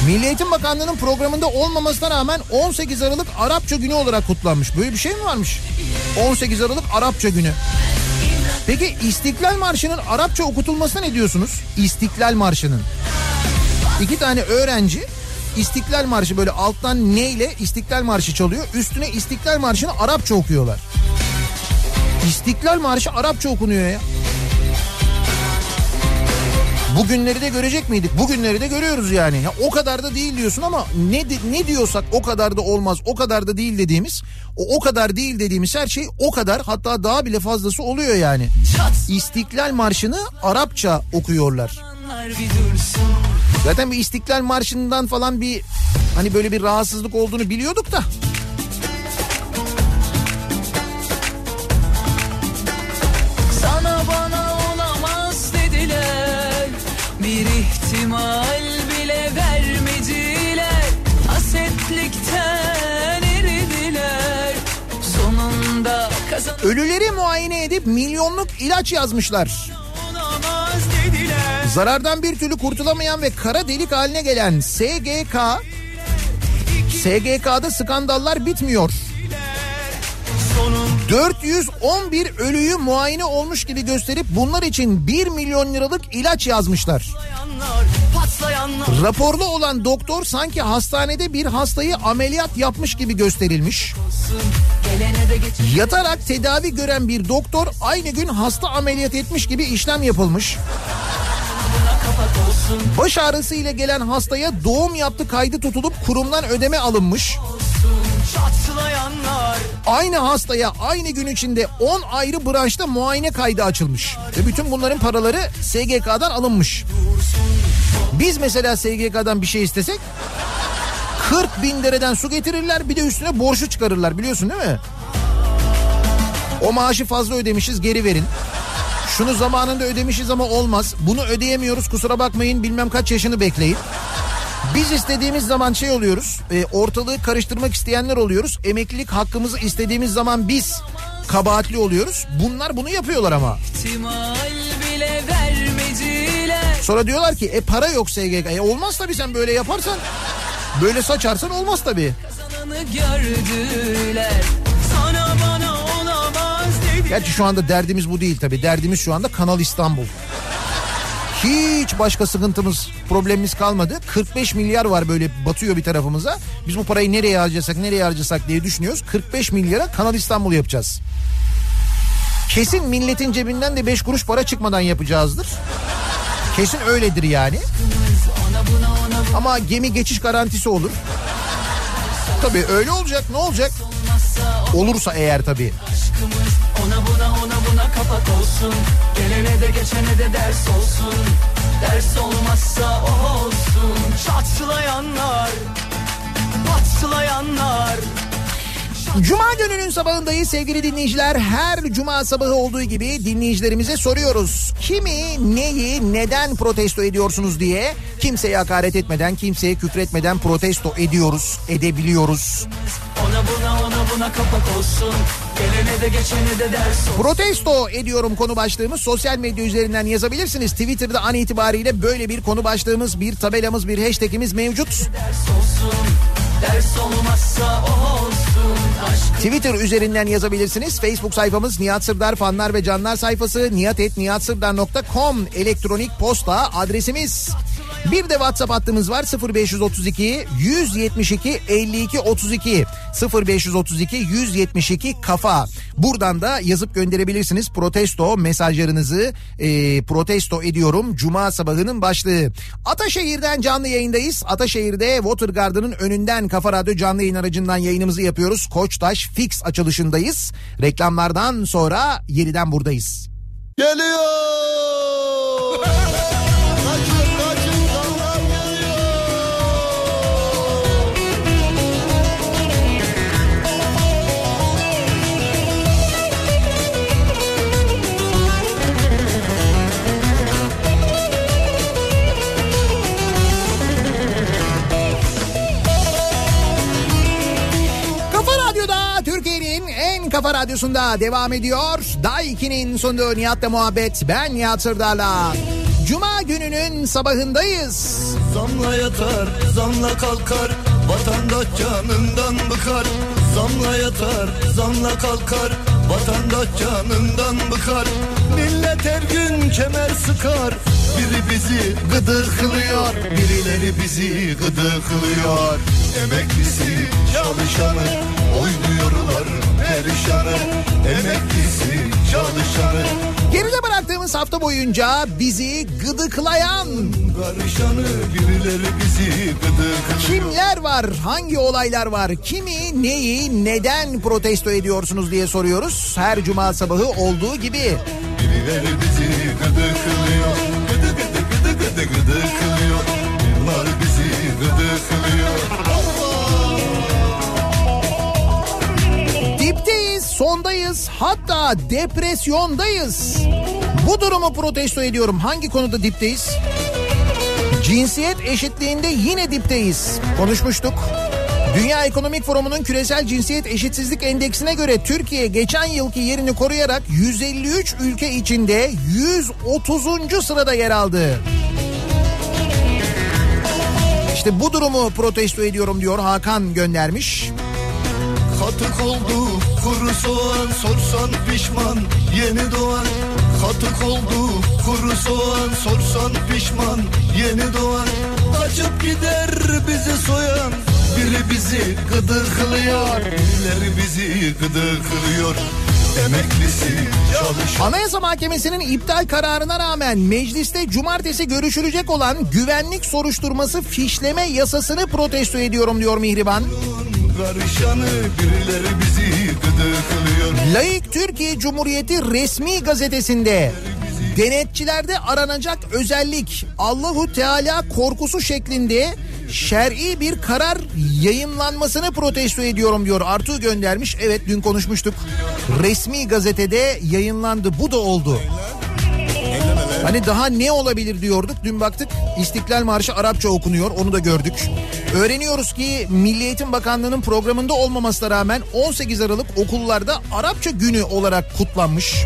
S1: Milli Eğitim Bakanlığı'nın programında olmamasına rağmen 18 Aralık Arapça günü olarak kutlanmış. Böyle bir şey mi varmış? 18 Aralık Arapça günü. Peki İstiklal Marşı'nın Arapça okutulmasına ne diyorsunuz? İstiklal Marşı'nın. İki tane öğrenci İstiklal Marşı böyle alttan ne ile İstiklal Marşı çalıyor. Üstüne İstiklal Marşı'nı Arapça okuyorlar. İstiklal Marşı Arapça okunuyor ya. Bugünleri de görecek miydik? Bugünleri de görüyoruz yani. Ya o kadar da değil diyorsun ama ne ne diyorsak o kadar da olmaz. O kadar da değil dediğimiz, o o kadar değil dediğimiz her şey o kadar hatta daha bile fazlası oluyor yani. İstiklal Marşı'nı Arapça okuyorlar. Zaten bir İstiklal Marşı'ndan falan bir hani böyle bir rahatsızlık olduğunu biliyorduk da. Ölüleri muayene edip milyonluk ilaç yazmışlar. Zarardan bir türlü kurtulamayan ve kara delik haline gelen SGK SGK'da skandallar bitmiyor. 411 ölüyü muayene olmuş gibi gösterip bunlar için 1 milyon liralık ilaç yazmışlar. Raporlu olan doktor sanki hastanede bir hastayı ameliyat yapmış gibi gösterilmiş. Yatarak tedavi gören bir doktor aynı gün hasta ameliyat etmiş gibi işlem yapılmış. Baş ağrısı ile gelen hastaya doğum yaptı kaydı tutulup kurumdan ödeme alınmış.
S4: çatlayanlar
S1: Aynı hastaya aynı gün içinde 10 ayrı branşta muayene kaydı açılmış. Ve bütün bunların paraları SGK'dan alınmış. Biz mesela SGK'dan bir şey istesek 40 bin liradan su getirirler bir de üstüne borcu çıkarırlar biliyorsun değil mi? O maaşı fazla ödemişiz geri verin. Şunu zamanında ödemişiz ama olmaz. Bunu ödeyemiyoruz kusura bakmayın bilmem kaç yaşını bekleyin. Biz istediğimiz zaman şey oluyoruz. e, ortalığı karıştırmak isteyenler oluyoruz. Emeklilik hakkımızı istediğimiz zaman biz kabahatli oluyoruz. Bunlar bunu yapıyorlar ama. Sonra diyorlar ki e para yok SGK. E olmaz tabii sen böyle yaparsan. Böyle saçarsan olmaz tabii. Gerçi şu anda derdimiz bu değil tabii. Derdimiz şu anda Kanal İstanbul. Hiç başka sıkıntımız, problemimiz kalmadı. 45 milyar var böyle batıyor bir tarafımıza. Biz bu parayı nereye harcasak, nereye harcasak diye düşünüyoruz. 45 milyara Kanal İstanbul yapacağız. Kesin milletin cebinden de 5 kuruş para çıkmadan yapacağızdır. Kesin öyledir yani. Ama gemi geçiş garantisi olur. Tabii öyle olacak. Ne olacak? Olursa eğer tabii.
S4: Ona kapak olsun. Gelene de geçene de ders olsun. Ders olmazsa o olsun. Çatlayanlar Patlayanlar
S1: Cuma gününün sabahındayız sevgili dinleyiciler. Her cuma sabahı olduğu gibi dinleyicilerimize soruyoruz. Kimi, neyi, neden protesto ediyorsunuz diye kimseye hakaret etmeden, kimseye küfretmeden protesto ediyoruz, edebiliyoruz.
S4: Ona buna ona buna kapak olsun Gelene de geçene de ders olsun
S1: Protesto ediyorum konu başlığımız sosyal medya üzerinden yazabilirsiniz. Twitter'da an itibariyle böyle bir konu başlığımız, bir tabelamız, bir hashtagimiz mevcut.
S4: Ders olsun Ders olmazsa o olsun
S1: Twitter üzerinden yazabilirsiniz. Facebook sayfamız Nihat Sırdar fanlar ve canlar sayfası nihatetnihatsırdar.com elektronik posta adresimiz. Bir de WhatsApp hattımız var 0532 172 52 32 0532 172 kafa. Buradan da yazıp gönderebilirsiniz protesto mesajlarınızı e, protesto ediyorum Cuma sabahının başlığı. Ataşehir'den canlı yayındayız. Ataşehir'de Water Garden'ın önünden Kafa Radyo canlı yayın aracından yayınımızı yapıyoruz. Koçtaş Fix açılışındayız. Reklamlardan sonra yeniden buradayız.
S2: Geliyor.
S1: Kafa Radyosu'nda devam ediyor. Day 2'nin sunduğu Nihat'la muhabbet. Ben Nihat Sırdar'la. Cuma gününün sabahındayız.
S3: Zamla yatar, zamla kalkar, vatandaş canından bıkar. Zamla yatar, zamla kalkar, vatandaş canından bıkar. Millet her gün kemer sıkar, biri bizi gıdıklıyor, birileri bizi gıdıklıyor. Emeklisi, çalışanı, oynuyorlar perişanı. Emeklisi, çalışanı,
S1: Geride bıraktığımız hafta boyunca bizi gıdıklayan
S3: karışanı, birileri bizi gıdıklıyor.
S1: kimler var? Hangi olaylar var? Kimi, neyi, neden protesto ediyorsunuz diye soruyoruz. Her cuma sabahı olduğu gibi.
S3: Birileri bizi gıdıklıyor Gıdı gıdı gıdı gıdı gıdıklıyor Bunlar bizi gıdıklıyor
S1: sondayız, hatta depresyondayız. Bu durumu protesto ediyorum. Hangi konuda dipteyiz? Cinsiyet eşitliğinde yine dipteyiz. Konuşmuştuk. Dünya Ekonomik Forumu'nun küresel cinsiyet eşitsizlik endeksine göre Türkiye geçen yılki yerini koruyarak 153 ülke içinde 130. sırada yer aldı. İşte bu durumu protesto ediyorum diyor Hakan göndermiş.
S3: Katık oldu kuru soğan sorsan pişman. Yeni doğan Katık oldu kuru soğan sorsan pişman. Yeni doğan Kaçıp gider bizi soyan. Biri bizi gıdıklıyor Birileri bizi gıdıklıyor
S1: Anayasa Mahkemesi'nin iptal kararına rağmen mecliste cumartesi görüşülecek olan güvenlik soruşturması fişleme yasasını protesto ediyorum diyor Mihriban.
S3: Karışanı birileri bizi gıdıklıyor
S1: Layık Türkiye Cumhuriyeti resmi gazetesinde denetçilerde aranacak özellik Allahu Teala korkusu şeklinde şer'i bir karar yayınlanmasını protesto ediyorum diyor. Artu göndermiş. Evet dün konuşmuştuk. Resmi gazetede yayınlandı. Bu da oldu. Hani daha ne olabilir diyorduk. Dün baktık İstiklal Marşı Arapça okunuyor. Onu da gördük. Öğreniyoruz ki Milli Eğitim Bakanlığı'nın programında olmamasına rağmen 18 Aralık okullarda Arapça günü olarak kutlanmış.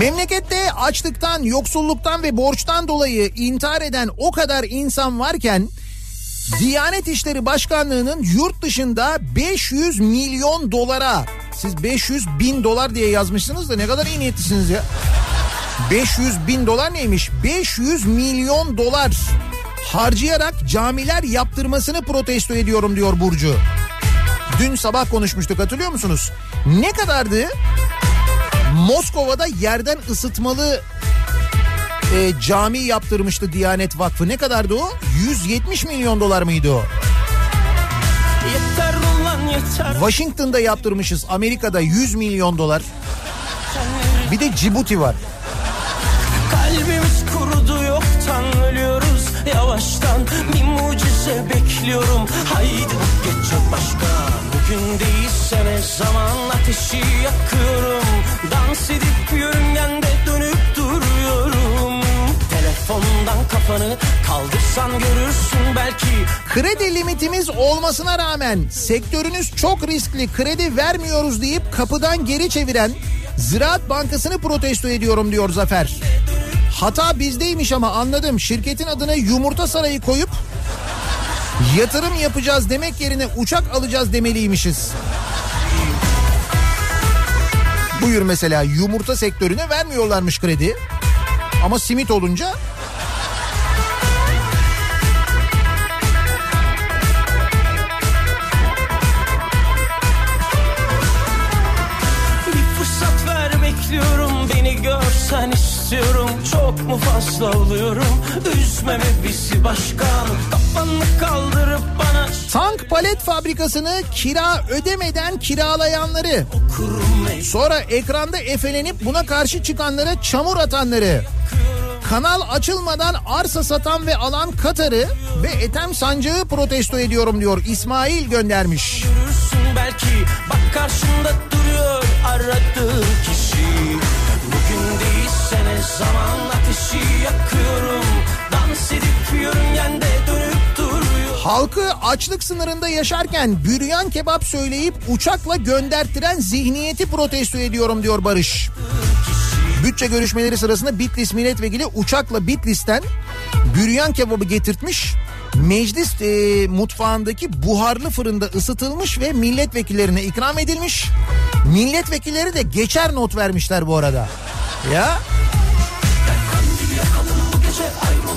S1: Memlekette açlıktan, yoksulluktan ve borçtan dolayı intihar eden o kadar insan varken Diyanet İşleri Başkanlığı'nın yurt dışında 500 milyon dolara siz 500 bin dolar diye yazmışsınız da ne kadar iyi niyetlisiniz ya. 500 bin dolar neymiş? 500 milyon dolar harcayarak camiler yaptırmasını protesto ediyorum diyor Burcu. Dün sabah konuşmuştuk hatırlıyor musunuz? Ne kadardı? Moskova'da yerden ısıtmalı e, cami yaptırmıştı Diyanet Vakfı. Ne kadardı o? 170 milyon dolar mıydı o?
S8: Yeter ulan yeter
S1: Washington'da yaptırmışız. Amerika'da 100 milyon dolar. Bir de Cibuti var.
S8: Kalbimiz kurudu yoktan ölüyoruz Yavaştan bir mucize bekliyorum Haydi gece başka Bugün değilse ne zaman ateşi yakıyorum Dans edip yörüngende dönüp duruyorum Telefondan kafanı kaldırsan görürsün belki
S1: Kredi limitimiz olmasına rağmen sektörünüz çok riskli kredi vermiyoruz deyip kapıdan geri çeviren Ziraat Bankası'nı protesto ediyorum diyor Zafer. Hata bizdeymiş ama anladım. Şirketin adına yumurta sarayı koyup yatırım yapacağız demek yerine uçak alacağız demeliymişiz. Buyur mesela yumurta sektörüne vermiyorlarmış kredi. Ama simit olunca
S8: Fazla oluyorum. Üzmeme bizi başkan? Kafanı kaldırıp bana
S1: Tank palet fabrikasını kira ödemeden kiralayanları, sonra ekranda efelenip buna karşı çıkanlara çamur atanları, kanal açılmadan arsa satan ve alan Katar'ı ve Ethem Sancağı protesto ediyorum diyor İsmail göndermiş.
S8: görürsün belki Bak karşında duruyor aradığın kişi Zaman ateşi yakıyorum
S1: Halkı açlık sınırında yaşarken büryan kebap söyleyip uçakla gönderttiren zihniyeti protesto ediyorum diyor Barış. Bütçe görüşmeleri sırasında Bitlis milletvekili uçakla Bitlis'ten büryan kebabı getirtmiş. Meclis e, mutfağındaki buharlı fırında ısıtılmış ve milletvekillerine ikram edilmiş. Milletvekilleri de geçer not vermişler bu arada. Ya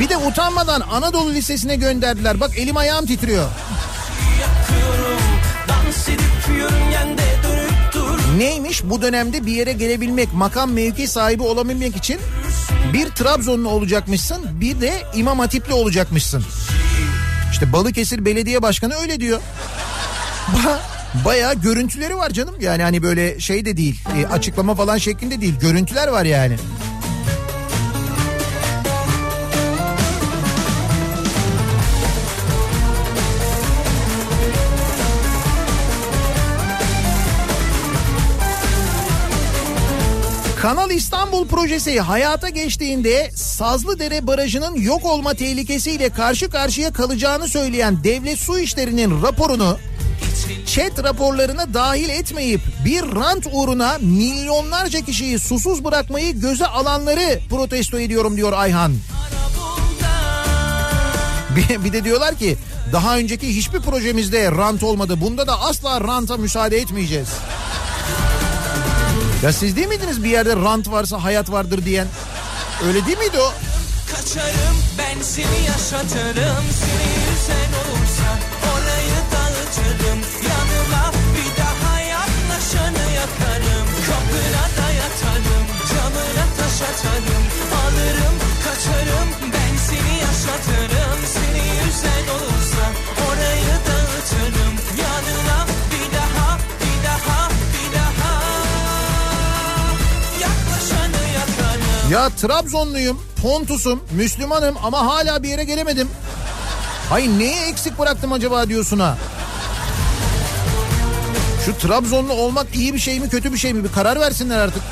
S1: Bir de utanmadan Anadolu Lisesi'ne gönderdiler. Bak elim ayağım titriyor. Neymiş bu dönemde bir yere gelebilmek, makam mevki sahibi olabilmek için bir Trabzonlu olacakmışsın, bir de İmam Hatipli olacakmışsın. İşte Balıkesir Belediye Başkanı öyle diyor. Ba bayağı görüntüleri var canım. Yani hani böyle şey de değil, e, açıklama falan şeklinde değil. Görüntüler var yani. Kanal İstanbul projesi hayata geçtiğinde Sazlıdere Barajı'nın yok olma tehlikesiyle karşı karşıya kalacağını söyleyen Devlet Su İşleri'nin raporunu chat raporlarına dahil etmeyip bir rant uğruna milyonlarca kişiyi susuz bırakmayı göze alanları protesto ediyorum diyor Ayhan. Bir, bir de diyorlar ki daha önceki hiçbir projemizde rant olmadı. Bunda da asla ranta müsaade etmeyeceğiz. Ya siz değil miydiniz bir yerde rant varsa hayat vardır diyen? Öyle değil miydi o?
S8: Kaçarım ben seni yaşatırım. Seni yüzen olursa orayı dağıtırım. Yanıma bir daha yaklaşanı yakarım. Kapına da yatarım camına taş atarım. Alırım kaçarım ben seni yaşatırım. Seni yüzen
S1: Ya Trabzonluyum, Pontus'um, Müslümanım ama hala bir yere gelemedim. Hayır neyi eksik bıraktım acaba diyorsun ha? Şu Trabzonlu olmak iyi bir şey mi kötü bir şey mi bir karar versinler artık.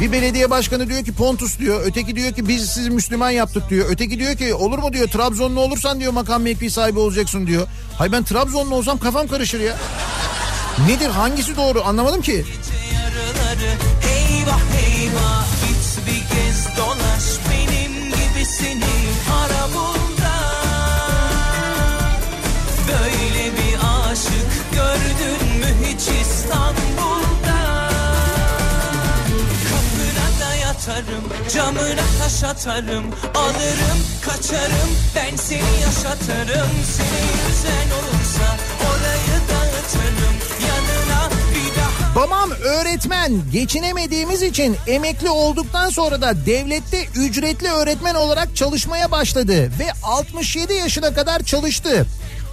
S1: Bir belediye başkanı diyor ki Pontus diyor. Öteki diyor ki biz sizi Müslüman yaptık diyor. Öteki diyor ki olur mu diyor Trabzonlu olursan diyor makam mevki sahibi olacaksın diyor. Hay ben Trabzonlu olsam kafam karışır ya. Nedir hangisi doğru anlamadım ki.
S8: yarıları Eyvah eyvah. Git bir kez dolaş benim gibisini ara bunda Böyle bir aşık gördün mü hiç İstanbul'da? Kapına da yatarım camına taş atarım. Alırım kaçarım ben seni yaşatırım. Seni yüzen olursa orayı dağıtırım
S1: Babam öğretmen geçinemediğimiz için emekli olduktan sonra da devlette ücretli öğretmen olarak çalışmaya başladı ve 67 yaşına kadar çalıştı.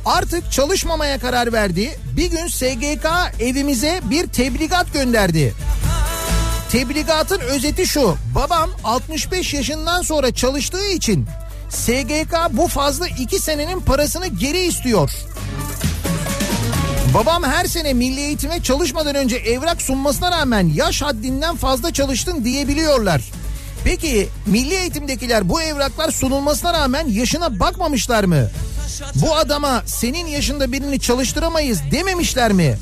S1: Artık çalışmamaya karar verdi. Bir gün SGK evimize bir tebligat gönderdi. Tebligatın özeti şu. Babam 65 yaşından sonra çalıştığı için SGK bu fazla 2 senenin parasını geri istiyor. Babam her sene milli eğitime çalışmadan önce evrak sunmasına rağmen yaş haddinden fazla çalıştın diyebiliyorlar. Peki milli eğitimdekiler bu evraklar sunulmasına rağmen yaşına bakmamışlar mı? Bu adama senin yaşında birini çalıştıramayız dememişler mi?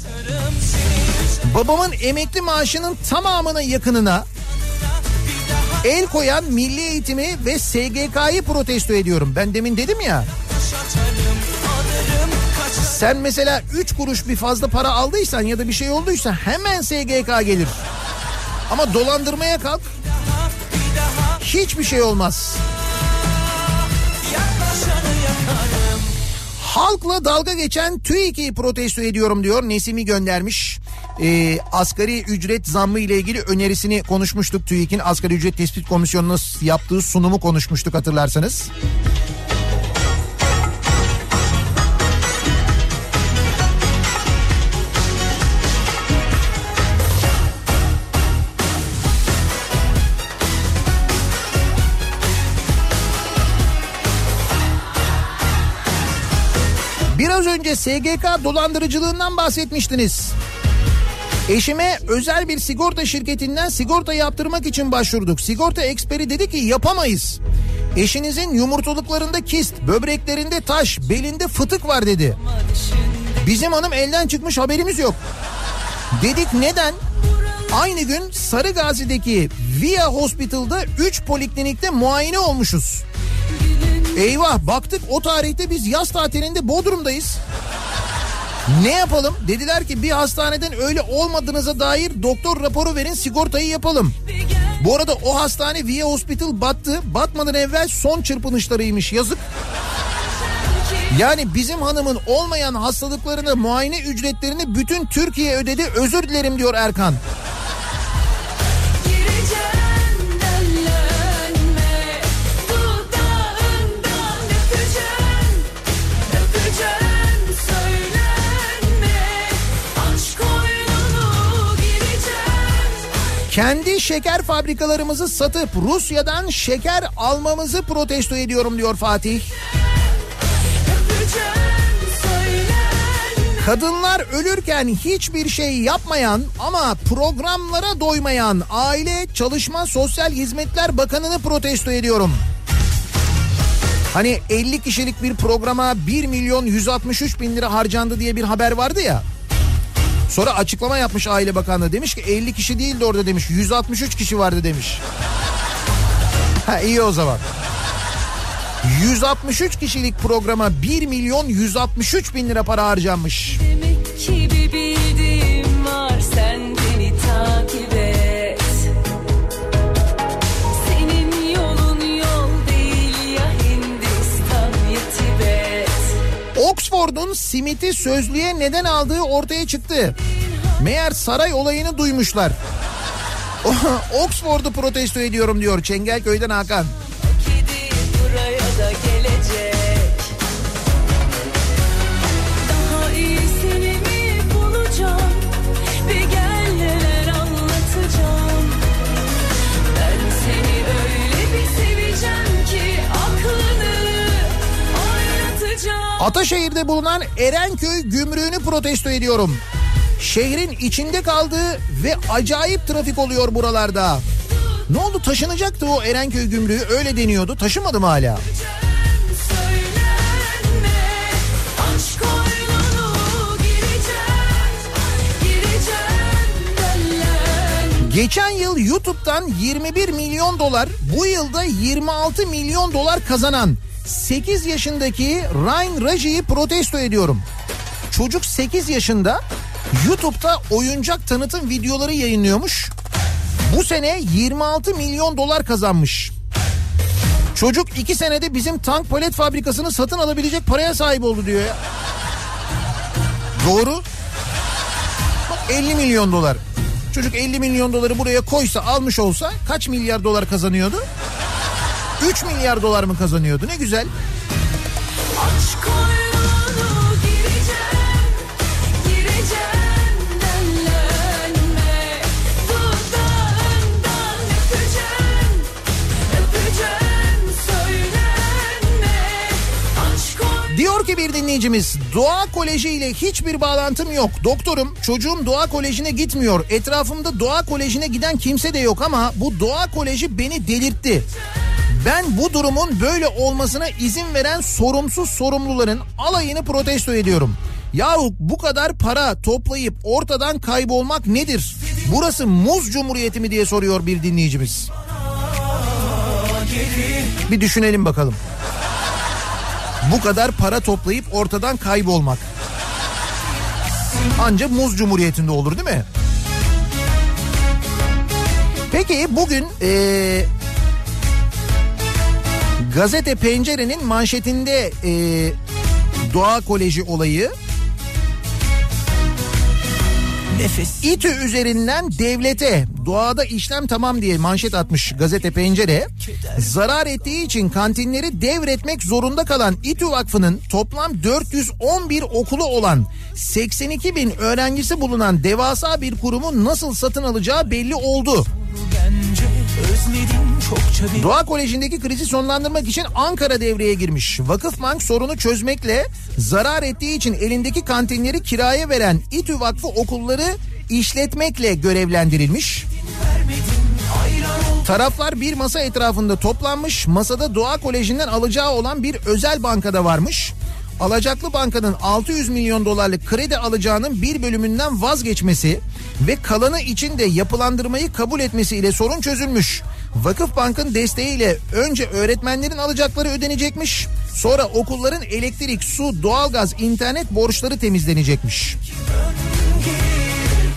S1: Babamın emekli maaşının tamamına yakınına el koyan milli eğitimi ve SGK'yı protesto ediyorum. Ben demin dedim ya. Sen mesela 3 kuruş bir fazla para aldıysan ya da bir şey olduysa hemen SGK gelir. Ama dolandırmaya kalk hiçbir şey olmaz. Halkla dalga geçen TÜİK'i protesto ediyorum diyor Nesimi göndermiş. Ee, asgari ücret zammı ile ilgili önerisini konuşmuştuk TÜİK'in asgari ücret tespit komisyonuna yaptığı sunumu konuşmuştuk hatırlarsanız. Önce SGK dolandırıcılığından bahsetmiştiniz. Eşime özel bir sigorta şirketinden sigorta yaptırmak için başvurduk. Sigorta eksperi dedi ki yapamayız. Eşinizin yumurtalıklarında kist, böbreklerinde taş, belinde fıtık var dedi. Bizim hanım elden çıkmış haberimiz yok. Dedik neden? Aynı gün Sarıgazi'deki Via Hospital'da 3 poliklinikte muayene olmuşuz. Eyvah baktık o tarihte biz yaz tatilinde Bodrum'dayız. Ne yapalım? Dediler ki bir hastaneden öyle olmadığınıza dair doktor raporu verin sigortayı yapalım. Bu arada o hastane Via Hospital battı. Batmadan evvel son çırpınışlarıymış yazık. Yani bizim hanımın olmayan hastalıklarını muayene ücretlerini bütün Türkiye ödedi özür dilerim diyor Erkan. Kendi şeker fabrikalarımızı satıp Rusya'dan şeker almamızı protesto ediyorum diyor Fatih. Kadınlar ölürken hiçbir şey yapmayan ama programlara doymayan Aile Çalışma Sosyal Hizmetler Bakanı'nı protesto ediyorum. Hani 50 kişilik bir programa 1 milyon 163 bin lira harcandı diye bir haber vardı ya. Sonra açıklama yapmış Aile Bakanlığı demiş ki 50 kişi değildi orada demiş 163 kişi vardı demiş. Ha iyi o zaman. 163 kişilik programa 1 milyon 163 bin lira para harcanmış.
S7: Demek ki bir bildiğim var sen
S1: Oxford'un simiti sözlüğe neden aldığı ortaya çıktı. Meğer saray olayını duymuşlar. Oxford'u protesto ediyorum diyor Çengelköy'den Hakan. Ataşehir'de bulunan Erenköy gümrüğünü protesto ediyorum. Şehrin içinde kaldığı ve acayip trafik oluyor buralarda. Ne oldu taşınacaktı o Erenköy gümrüğü öyle deniyordu taşımadı mı hala? Geçen yıl YouTube'dan 21 milyon dolar, bu yılda 26 milyon dolar kazanan 8 yaşındaki Ryan Raji'yi protesto ediyorum. Çocuk 8 yaşında YouTube'da oyuncak tanıtım videoları yayınlıyormuş. Bu sene 26 milyon dolar kazanmış. Çocuk 2 senede bizim tank palet fabrikasını satın alabilecek paraya sahip oldu diyor ya. Doğru. 50 milyon dolar. Çocuk 50 milyon doları buraya koysa almış olsa kaç milyar dolar kazanıyordu? 3 milyar dolar mı kazanıyordu? Ne güzel.
S7: Gireceğim Gireceğim öpeceğim Öpeceğim söylenme
S1: Diyor ki bir dinleyicimiz Doğa Koleji ile hiçbir bağlantım yok. Doktorum çocuğum Doğa Koleji'ne gitmiyor. Etrafımda Doğa Koleji'ne giden kimse de yok ama bu Doğa Koleji beni delirtti. Ben bu durumun böyle olmasına izin veren sorumsuz sorumluların alayını protesto ediyorum. Yahu bu kadar para toplayıp ortadan kaybolmak nedir? Burası muz cumhuriyeti mi diye soruyor bir dinleyicimiz. Bir düşünelim bakalım. Bu kadar para toplayıp ortadan kaybolmak. Ancak muz cumhuriyetinde olur değil mi? Peki bugün eee, gazete Pencere'nin manşetinde eee, Doğa Koleji olayı
S8: Nefes
S1: İTÜ üzerinden devlete doğada işlem tamam diye manşet atmış gazete pencere. Zarar ettiği için kantinleri devretmek zorunda kalan İTÜ Vakfı'nın toplam 411 okulu olan 82 bin öğrencisi bulunan devasa bir kurumu nasıl satın alacağı belli oldu.
S8: Bir
S1: Doğa Koleji'ndeki krizi sonlandırmak için Ankara devreye girmiş. Vakıfbank sorunu çözmekle zarar ettiği için elindeki kantinleri kiraya veren İTÜ Vakfı okulları işletmekle görevlendirilmiş. Taraflar bir masa etrafında toplanmış. Masada Doğa Koleji'nden alacağı olan bir özel bankada varmış. Alacaklı bankanın 600 milyon dolarlık kredi alacağının bir bölümünden vazgeçmesi ve kalanı için de yapılandırmayı kabul etmesiyle sorun çözülmüş. Vakıf Bank'ın desteğiyle önce öğretmenlerin alacakları ödenecekmiş. Sonra okulların elektrik, su, doğalgaz, internet borçları temizlenecekmiş.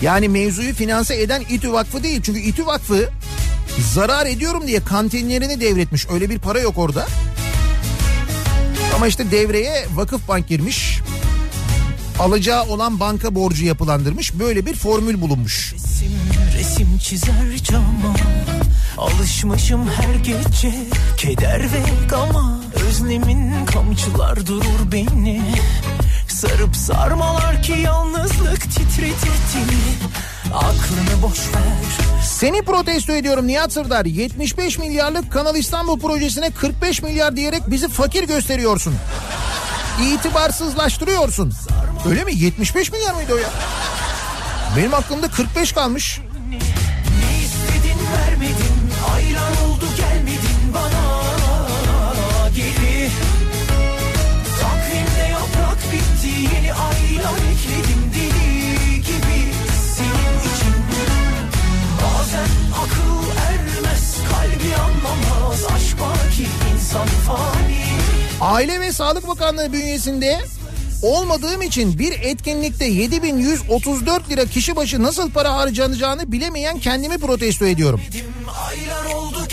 S1: Yani mevzuyu finanse eden İTÜ Vakfı değil. Çünkü İTÜ Vakfı zarar ediyorum diye kantinlerini devretmiş. Öyle bir para yok orada. Ama işte devreye vakıf bank girmiş. Alacağı olan banka borcu yapılandırmış. Böyle bir formül bulunmuş.
S8: resim, resim çizer cama Alışmışım her gece keder ve gama Özlemin kamçılar durur beni Sarıp sarmalar ki yalnızlık titretir Aklını boş ver
S1: Seni protesto ediyorum Nihat Sırdar. 75 milyarlık Kanal İstanbul projesine 45 milyar diyerek bizi fakir gösteriyorsun. İtibarsızlaştırıyorsun. Öyle mi? 75 milyar mıydı o ya? Benim aklımda 45 kalmış. Sağlık Bakanlığı bünyesinde olmadığım için bir etkinlikte 7134 lira kişi başı nasıl para harcanacağını bilemeyen kendimi protesto ediyorum.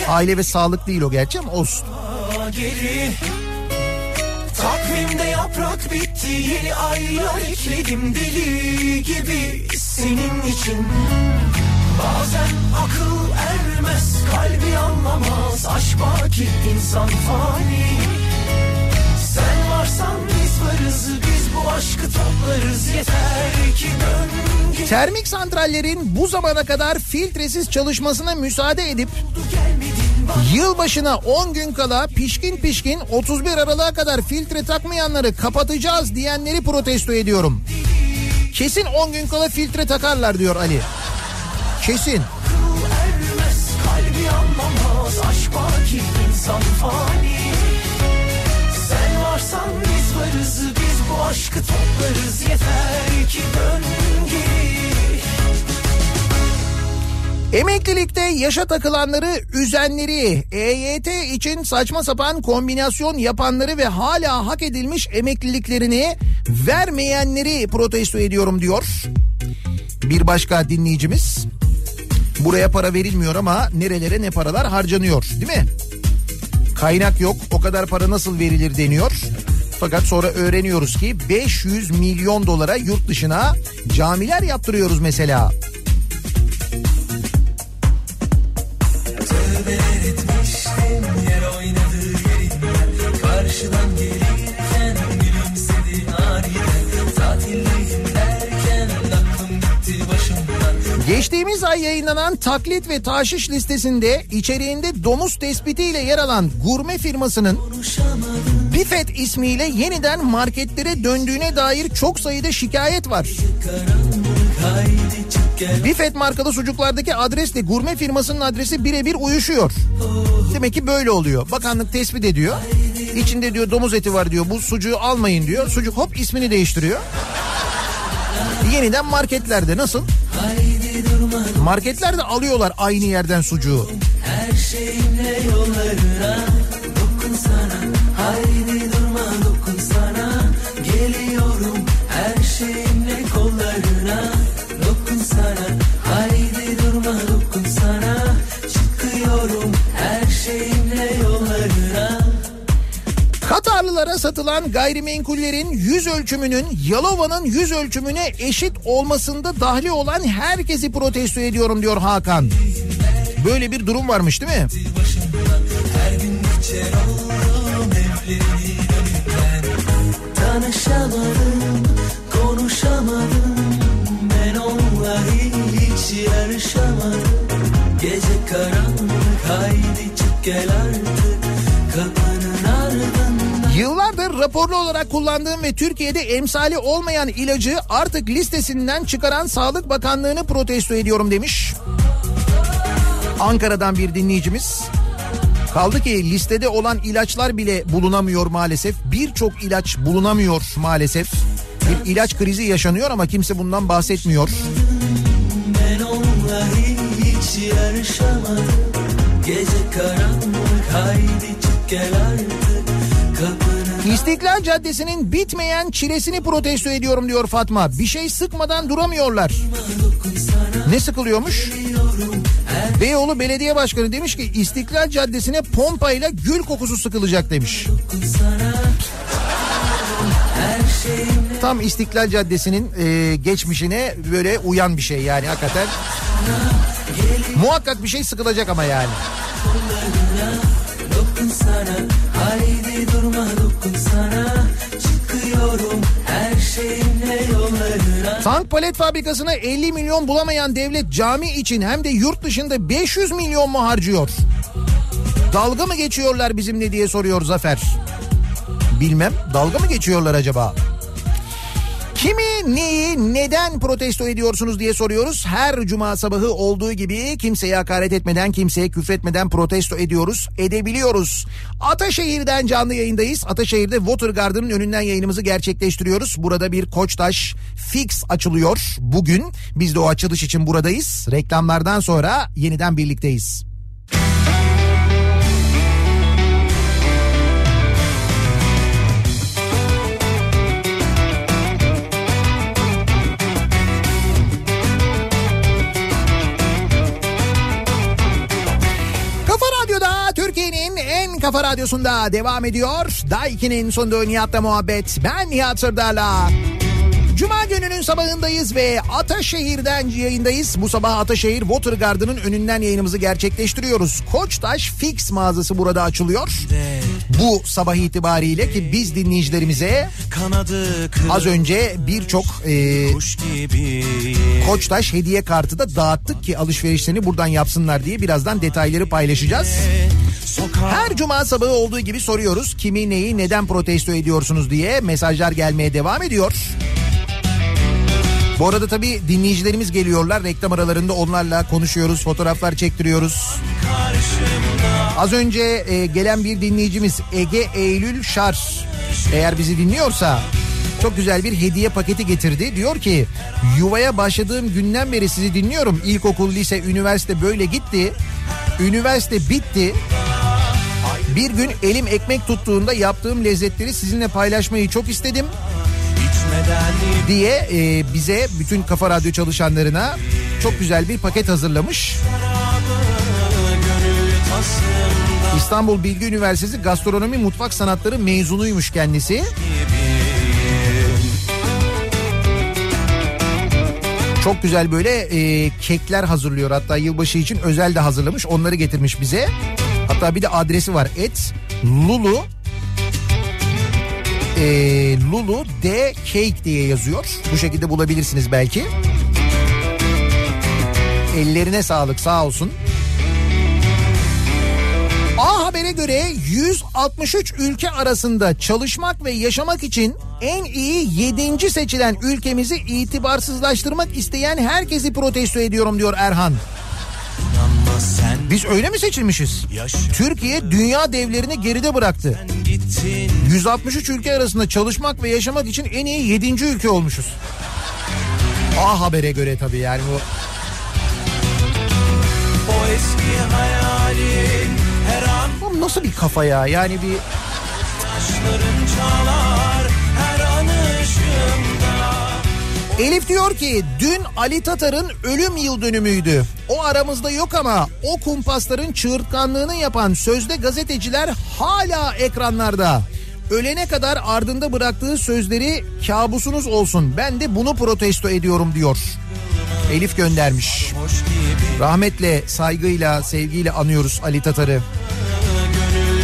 S1: Aile ve sağlık değil o gerçi ama olsun.
S8: Takvimde yaprak bitti Yeni aylar ekledim deli gibi Senin için Bazen akıl ermez Kalbi anlamaz Aşk var ki insan fani Varsan biz varız Biz bu aşkı toplarız Yeter ki dön gel
S1: Termik santrallerin bu zamana kadar filtresiz çalışmasına müsaade edip yılbaşına 10 gün kala pişkin pişkin 31 Aralık'a kadar filtre takmayanları kapatacağız diyenleri protesto ediyorum. Kesin 10 gün kala filtre takarlar diyor Ali. Kesin.
S8: ermez Kalbi anlamaz Aşk var ki insan fani Sen varsan biz varız Biz bu aşkı toplarız Yeter ki dön
S1: Emeklilikte yaşa takılanları, üzenleri, EYT için saçma sapan kombinasyon yapanları ve hala hak edilmiş emekliliklerini vermeyenleri protesto ediyorum diyor. Bir başka dinleyicimiz. Buraya para verilmiyor ama nerelere ne paralar harcanıyor değil mi? Kaynak yok o kadar para nasıl verilir deniyor. Fakat sonra öğreniyoruz ki 500 milyon dolara yurt dışına camiler yaptırıyoruz mesela.
S8: Karşıdan gelirken
S1: Geçtiğimiz ay yayınlanan taklit ve taşiş listesinde içeriğinde domuz tespitiyle yer alan gurme firmasının Bifet ismiyle yeniden marketlere döndüğüne dair çok sayıda şikayet var.
S8: Haydi
S1: Bifet markalı sucuklardaki adresle gurme firmasının adresi birebir uyuşuyor. Demek ki böyle oluyor. Bakanlık tespit ediyor. İçinde diyor domuz eti var diyor. Bu sucuğu almayın diyor. Sucuk hop ismini değiştiriyor. Yeniden marketlerde nasıl? Marketlerde alıyorlar aynı yerden sucuğu.
S8: her şeyimle yollarına
S1: satılan gayrimenkullerin yüz ölçümünün Yalova'nın yüz ölçümüne eşit olmasında dahli olan herkesi protesto ediyorum diyor Hakan. Böyle bir durum varmış değil mi?
S8: Tanışamadım, konuşamadım Ben onunla hiç yarışamadım Gece karanlık Haydi çık gel artık
S1: Yıllardır raporlu olarak kullandığım ve Türkiye'de emsali olmayan ilacı artık listesinden çıkaran Sağlık Bakanlığı'nı protesto ediyorum demiş. Ankara'dan bir dinleyicimiz. Kaldı ki listede olan ilaçlar bile bulunamıyor maalesef. Birçok ilaç bulunamıyor maalesef. Bir ilaç krizi yaşanıyor ama kimse bundan bahsetmiyor.
S8: Ben onunla hiç yarışamadım Gece karanlık haydi çık gel artık
S1: İstiklal Caddesi'nin bitmeyen çilesini protesto ediyorum diyor Fatma. Bir şey sıkmadan duramıyorlar. Ne sıkılıyormuş? Beyoğlu Belediye Başkanı demiş ki İstiklal Caddesi'ne pompayla gül kokusu sıkılacak demiş. Tam İstiklal Caddesi'nin e, geçmişine böyle uyan bir şey yani hakikaten. Muhakkak bir şey sıkılacak ama yani.
S8: sana
S1: Tank palet fabrikasına 50 milyon bulamayan devlet cami için hem de yurt dışında 500 milyon mu harcıyor? Dalga mı geçiyorlar bizimle diye soruyor Zafer. Bilmem dalga mı geçiyorlar acaba? Kimi, neyi, neden protesto ediyorsunuz diye soruyoruz. Her cuma sabahı olduğu gibi kimseye hakaret etmeden, kimseye küfretmeden protesto ediyoruz, edebiliyoruz. Ataşehir'den canlı yayındayız. Ataşehir'de Watergarden'ın önünden yayınımızı gerçekleştiriyoruz. Burada bir Koçtaş Fix açılıyor bugün. Biz de o açılış için buradayız. Reklamlardan sonra yeniden birlikteyiz. Kafa radyosunda devam ediyor. Daiki'nin sunduğu Nihat'la muhabbet. Ben Nihat Sırdar'la. Cuma gününün sabahındayız ve Ataşehir'den yayındayız. Bu sabah Ataşehir Watergarden'ın önünden yayınımızı gerçekleştiriyoruz. Koçtaş Fix mağazası burada açılıyor. Bu sabah itibariyle ki biz dinleyicilerimize az önce birçok e, Koçtaş hediye kartı da dağıttık ki alışverişlerini buradan yapsınlar diye birazdan detayları paylaşacağız. Her cuma sabahı olduğu gibi soruyoruz kimi neyi neden protesto ediyorsunuz diye mesajlar gelmeye devam ediyor. Bu arada tabii dinleyicilerimiz geliyorlar reklam aralarında onlarla konuşuyoruz fotoğraflar çektiriyoruz. Az önce e, gelen bir dinleyicimiz Ege Eylül Şar eğer bizi dinliyorsa çok güzel bir hediye paketi getirdi. Diyor ki yuvaya başladığım günden beri sizi dinliyorum. İlkokul, lise, üniversite böyle gitti. Üniversite bitti. Bir gün elim ekmek tuttuğunda yaptığım lezzetleri sizinle paylaşmayı çok istedim diye e, bize bütün Kafa Radyo çalışanlarına çok güzel bir paket hazırlamış. İstanbul Bilgi Üniversitesi Gastronomi Mutfak Sanatları mezunuymuş kendisi. Çok güzel böyle e, kekler hazırlıyor hatta yılbaşı için özel de hazırlamış onları getirmiş bize. Hatta bir de adresi var et Lulu e, Lulu D Cake diye yazıyor. Bu şekilde bulabilirsiniz belki. Ellerine sağlık sağ olsun. A Haber'e göre 163 ülke arasında çalışmak ve yaşamak için en iyi 7. seçilen ülkemizi itibarsızlaştırmak isteyen herkesi protesto ediyorum diyor Erhan. Biz öyle mi seçilmişiz? Türkiye dünya devlerini geride bıraktı.
S3: gittin
S1: 163 ülke arasında çalışmak ve yaşamak için en iyi 7. ülke olmuşuz. A Haber'e göre tabii yani bu
S3: o eski hayalin her an
S1: Bu nasıl bir kafa ya? Yani bir
S3: taşların çalar
S1: Elif diyor ki dün Ali Tatar'ın ölüm yıl dönümüydü. O aramızda yok ama o kumpasların çığırtkanlığını yapan sözde gazeteciler hala ekranlarda. Ölene kadar ardında bıraktığı sözleri kabusunuz olsun. Ben de bunu protesto ediyorum diyor. Elif göndermiş. Rahmetle, saygıyla, sevgiyle anıyoruz Ali Tatar'ı.
S3: gönül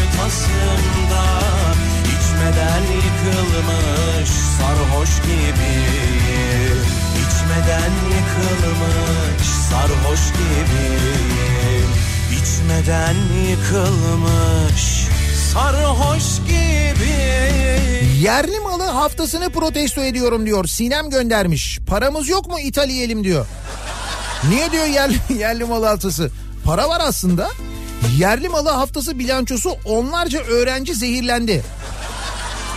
S3: yıkılmış sarhoş gibi içmeden yıkılmış sarhoş gibi İçmeden yıkılmış sarhoş gibi
S1: Yerli malı haftasını protesto ediyorum diyor. Sinem göndermiş. Paramız yok mu ithal yiyelim diyor. Niye diyor yerli, yerli malı haftası? Para var aslında. Yerli malı haftası bilançosu onlarca öğrenci zehirlendi.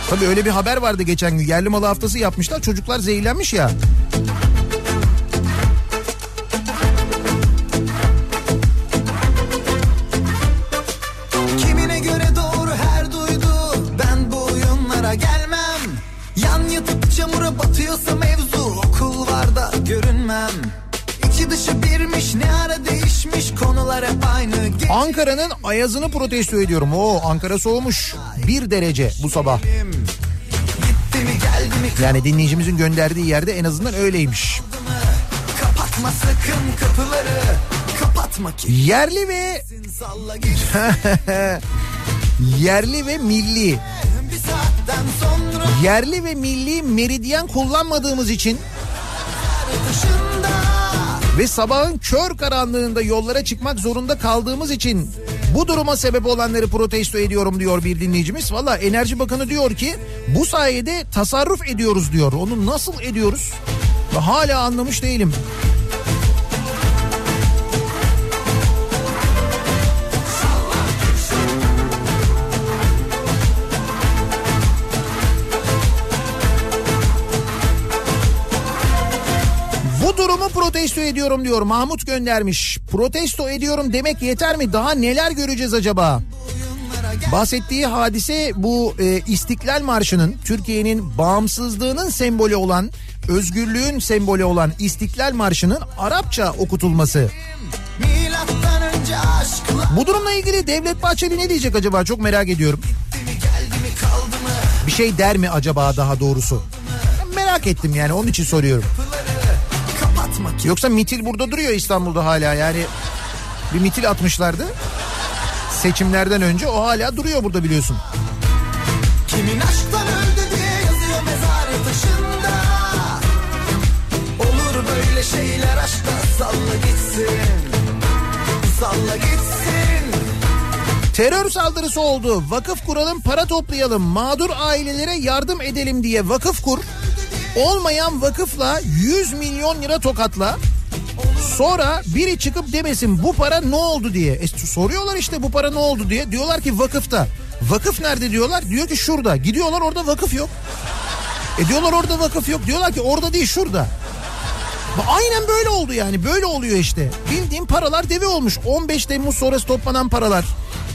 S1: Tabii öyle bir haber vardı geçen gün. Yerli malı haftası yapmışlar. Çocuklar zehirlenmiş ya. Ankara'nın ayazını protesto ediyorum. Oo Ankara soğumuş. Bir derece bu sabah.
S9: Gitti mi geldi mi
S1: Yani dinleyicimizin gönderdiği yerde en azından öyleymiş.
S9: Kapatma sakın kapıları Kapatma ki
S1: Yerli ve yerli ve milli yerli ve milli meridyen kullanmadığımız için ve sabahın kör karanlığında yollara çıkmak zorunda kaldığımız için bu duruma sebep olanları protesto ediyorum diyor bir dinleyicimiz. Valla Enerji Bakanı diyor ki bu sayede tasarruf ediyoruz diyor. Onu nasıl ediyoruz? Ve Hala anlamış değilim. Protesto ediyorum diyor Mahmut göndermiş. Protesto ediyorum demek yeter mi? Daha neler göreceğiz acaba? Bahsettiği hadise bu e, İstiklal Marşı'nın Türkiye'nin bağımsızlığının sembolü olan, özgürlüğün sembolü olan İstiklal Marşı'nın Arapça okutulması. Bu durumla ilgili Devlet Bahçeli ne diyecek acaba çok merak ediyorum. Bir şey der mi acaba daha doğrusu? Merak ettim yani onun için soruyorum. Yoksa mitil burada duruyor İstanbul'da hala yani bir mitil atmışlardı. Seçimlerden önce o hala duruyor burada biliyorsun.
S9: Kimin aşktan öldü diye yazıyor mezarı taşında Olur böyle şeyler aşkta salla gitsin Salla gitsin
S1: Terör saldırısı oldu. Vakıf kuralım, para toplayalım, mağdur ailelere yardım edelim diye vakıf kur. Olmayan vakıfla 100 milyon lira tokatla. Sonra biri çıkıp demesin bu para ne oldu diye. E, soruyorlar işte bu para ne oldu diye. Diyorlar ki vakıfta. Vakıf nerede diyorlar? Diyor ki şurada. Gidiyorlar orada vakıf yok. E diyorlar orada vakıf yok. Diyorlar ki orada değil şurada. Aynen böyle oldu yani böyle oluyor işte. Bildiğim paralar deve olmuş. 15 Temmuz sonrası toplanan paralar.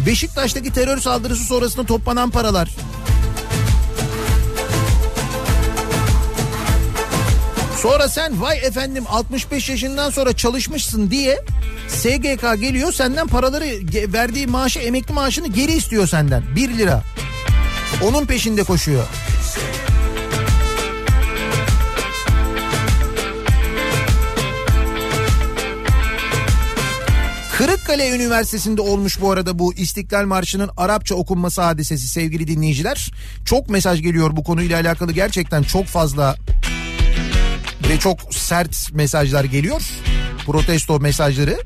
S1: Beşiktaş'taki terör saldırısı sonrasında toplanan paralar. Sonra sen vay efendim 65 yaşından sonra çalışmışsın diye SGK geliyor senden paraları verdiği maaşı emekli maaşını geri istiyor senden 1 lira. Onun peşinde koşuyor. Kırıkkale Üniversitesi'nde olmuş bu arada bu İstiklal Marşı'nın Arapça okunması hadisesi sevgili dinleyiciler. Çok mesaj geliyor bu konuyla alakalı gerçekten çok fazla ve çok sert mesajlar geliyor. Protesto mesajları.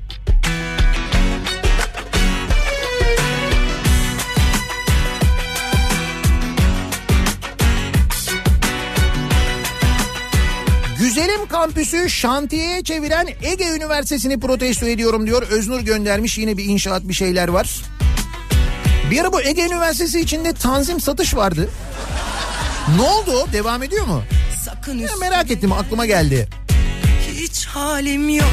S1: Güzelim kampüsü şantiyeye çeviren Ege Üniversitesi'ni protesto ediyorum diyor. Öznur göndermiş yine bir inşaat bir şeyler var. Bir ara bu Ege Üniversitesi içinde tanzim satış vardı. Ne oldu? Devam ediyor mu?
S8: Sakın
S1: Ya merak ettim aklıma geldi.
S8: hiç halim yok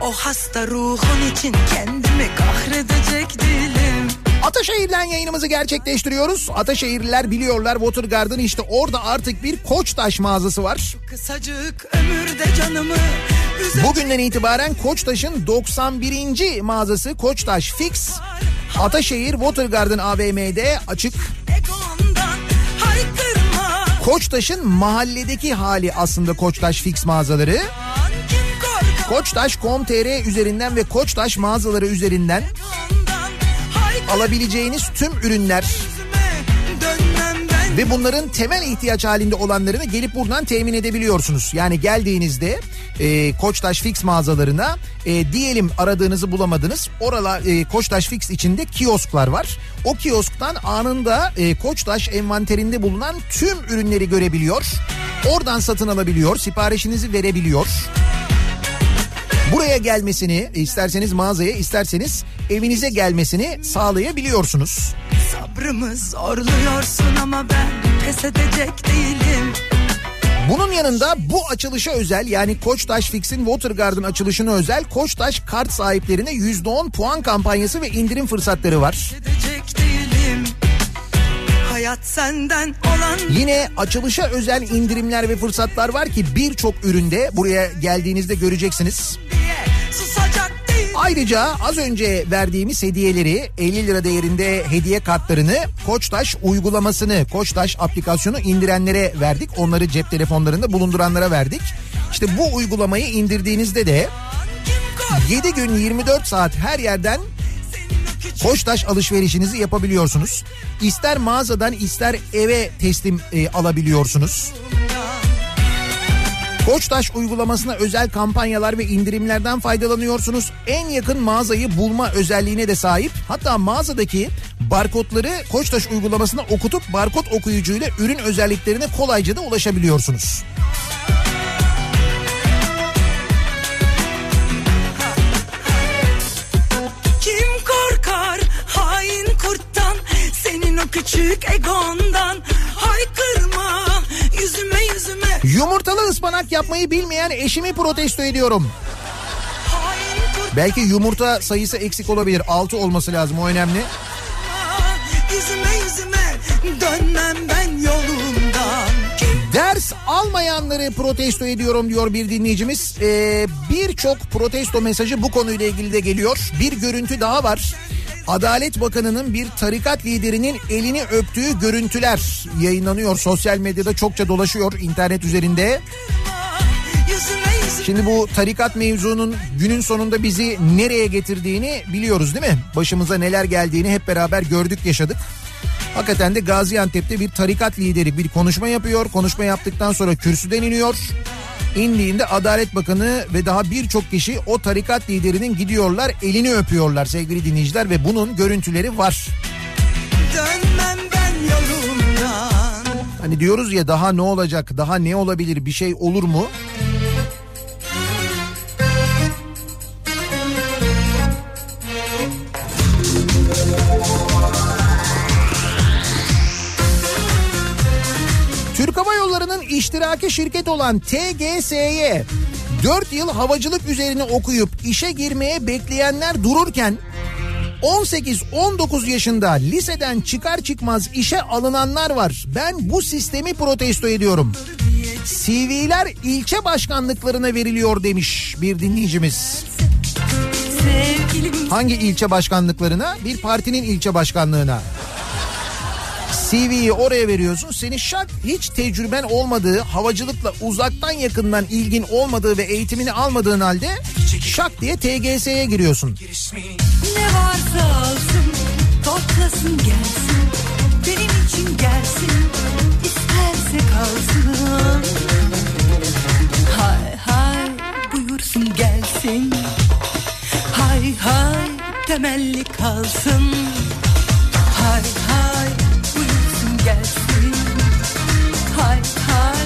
S8: O hasta ruhun için kendimi kahredecek değilim
S1: Ataşehir'den yayınımızı gerçekleştiriyoruz. Ataşehirliler biliyorlar Watergarden işte orada artık bir Koçtaş mağazası var.
S8: Kısacık ömürde canımı
S1: Bugünden itibaren Koçtaş'ın 91. mağazası Koçtaş Fix. Ataşehir Watergarden AVM'de açık. Koçtaş'ın mahalledeki hali aslında Koçtaş Fix mağazaları. Koçtaş.com.tr üzerinden ve Koçtaş mağazaları üzerinden alabileceğiniz tüm ürünler Ve bunların temel ihtiyaç halinde olanlarını gelip buradan temin edebiliyorsunuz. Yani geldiğinizde e, Koçtaş Fix mağazalarına e, diyelim aradığınızı bulamadınız. Orala e, Koçtaş Fix içinde kiosklar var. O kiosktan anında e, Koçtaş envanterinde bulunan tüm ürünleri görebiliyor. Oradan satın alabiliyor, siparişinizi verebiliyor. Buraya gelmesini isterseniz mağazaya isterseniz evinize gelmesini sağlayabiliyorsunuz.
S7: Sabrımı zorluyorsun ama ben pes edecek değilim.
S1: Bunun yanında bu açılışa özel yani Koçtaş Fix'in Watergarden açılışına özel Koçtaş kart sahiplerine %10 puan kampanyası ve indirim fırsatları var.
S7: Edecek değilim. Hayat senden olan
S1: Yine açılışa özel indirimler ve fırsatlar var ki birçok üründe buraya geldiğinizde göreceksiniz. Ayrıca az önce verdiğimiz hediyeleri 50 lira değerinde hediye kartlarını Koçtaş uygulamasını Koçtaş aplikasyonu indirenlere verdik. Onları cep telefonlarında bulunduranlara verdik. İşte bu uygulamayı indirdiğinizde de 7 gün 24 saat her yerden Koçtaş alışverişinizi yapabiliyorsunuz. İster mağazadan ister eve teslim e, alabiliyorsunuz. Koçtaş uygulamasına özel kampanyalar ve indirimlerden faydalanıyorsunuz. En yakın mağazayı bulma özelliğine de sahip. Hatta mağazadaki barkodları Koçtaş uygulamasına okutup barkod okuyucuyla ürün özelliklerine kolayca da ulaşabiliyorsunuz.
S7: Küçük egondan haykırma yüzüme yüzüme
S1: Yumurtalı ıspanak yapmayı bilmeyen eşimi protesto ediyorum. Belki yumurta sayısı eksik olabilir. 6 olması lazım o önemli.
S7: yüzüme yüzüme dönmem ben yolumdan Kim
S1: Ders almayanları protesto ediyorum diyor bir dinleyicimiz. Ee, Birçok protesto mesajı bu konuyla ilgili de geliyor. Bir görüntü daha var. Adalet Bakanı'nın bir tarikat liderinin elini öptüğü görüntüler yayınlanıyor. Sosyal medyada çokça dolaşıyor internet üzerinde. Şimdi bu tarikat mevzunun günün sonunda bizi nereye getirdiğini biliyoruz değil mi? Başımıza neler geldiğini hep beraber gördük yaşadık. Hakikaten de Gaziantep'te bir tarikat lideri bir konuşma yapıyor. Konuşma yaptıktan sonra kürsüden iniyor. İndiğinde Adalet Bakanı ve daha birçok kişi o tarikat liderinin gidiyorlar elini öpüyorlar sevgili dinleyiciler ve bunun görüntüleri var.
S7: dönmem ben yolumdan
S1: Hani diyoruz ya daha ne olacak daha ne olabilir bir şey olur mu? Yolları'nın iştiraki şirket olan TGS'ye 4 yıl havacılık üzerine okuyup işe girmeye bekleyenler dururken 18-19 yaşında liseden çıkar çıkmaz işe alınanlar var. Ben bu sistemi protesto ediyorum. CV'ler ilçe başkanlıklarına veriliyor demiş bir dinleyicimiz. Hangi ilçe başkanlıklarına? Bir partinin ilçe başkanlığına. CV'yi oraya veriyorsun. Seni şak hiç tecrüben olmadığı, havacılıkla uzaktan yakından ilgin olmadığı ve eğitimini almadığın halde şak diye TGS'ye giriyorsun.
S7: ne varsa alsın toplasın gelsin. Benim için gelsin isterse kalsın. Hay hay buyursun gelsin. Hay hay temelli kalsın. Hay hay gelsin hay hay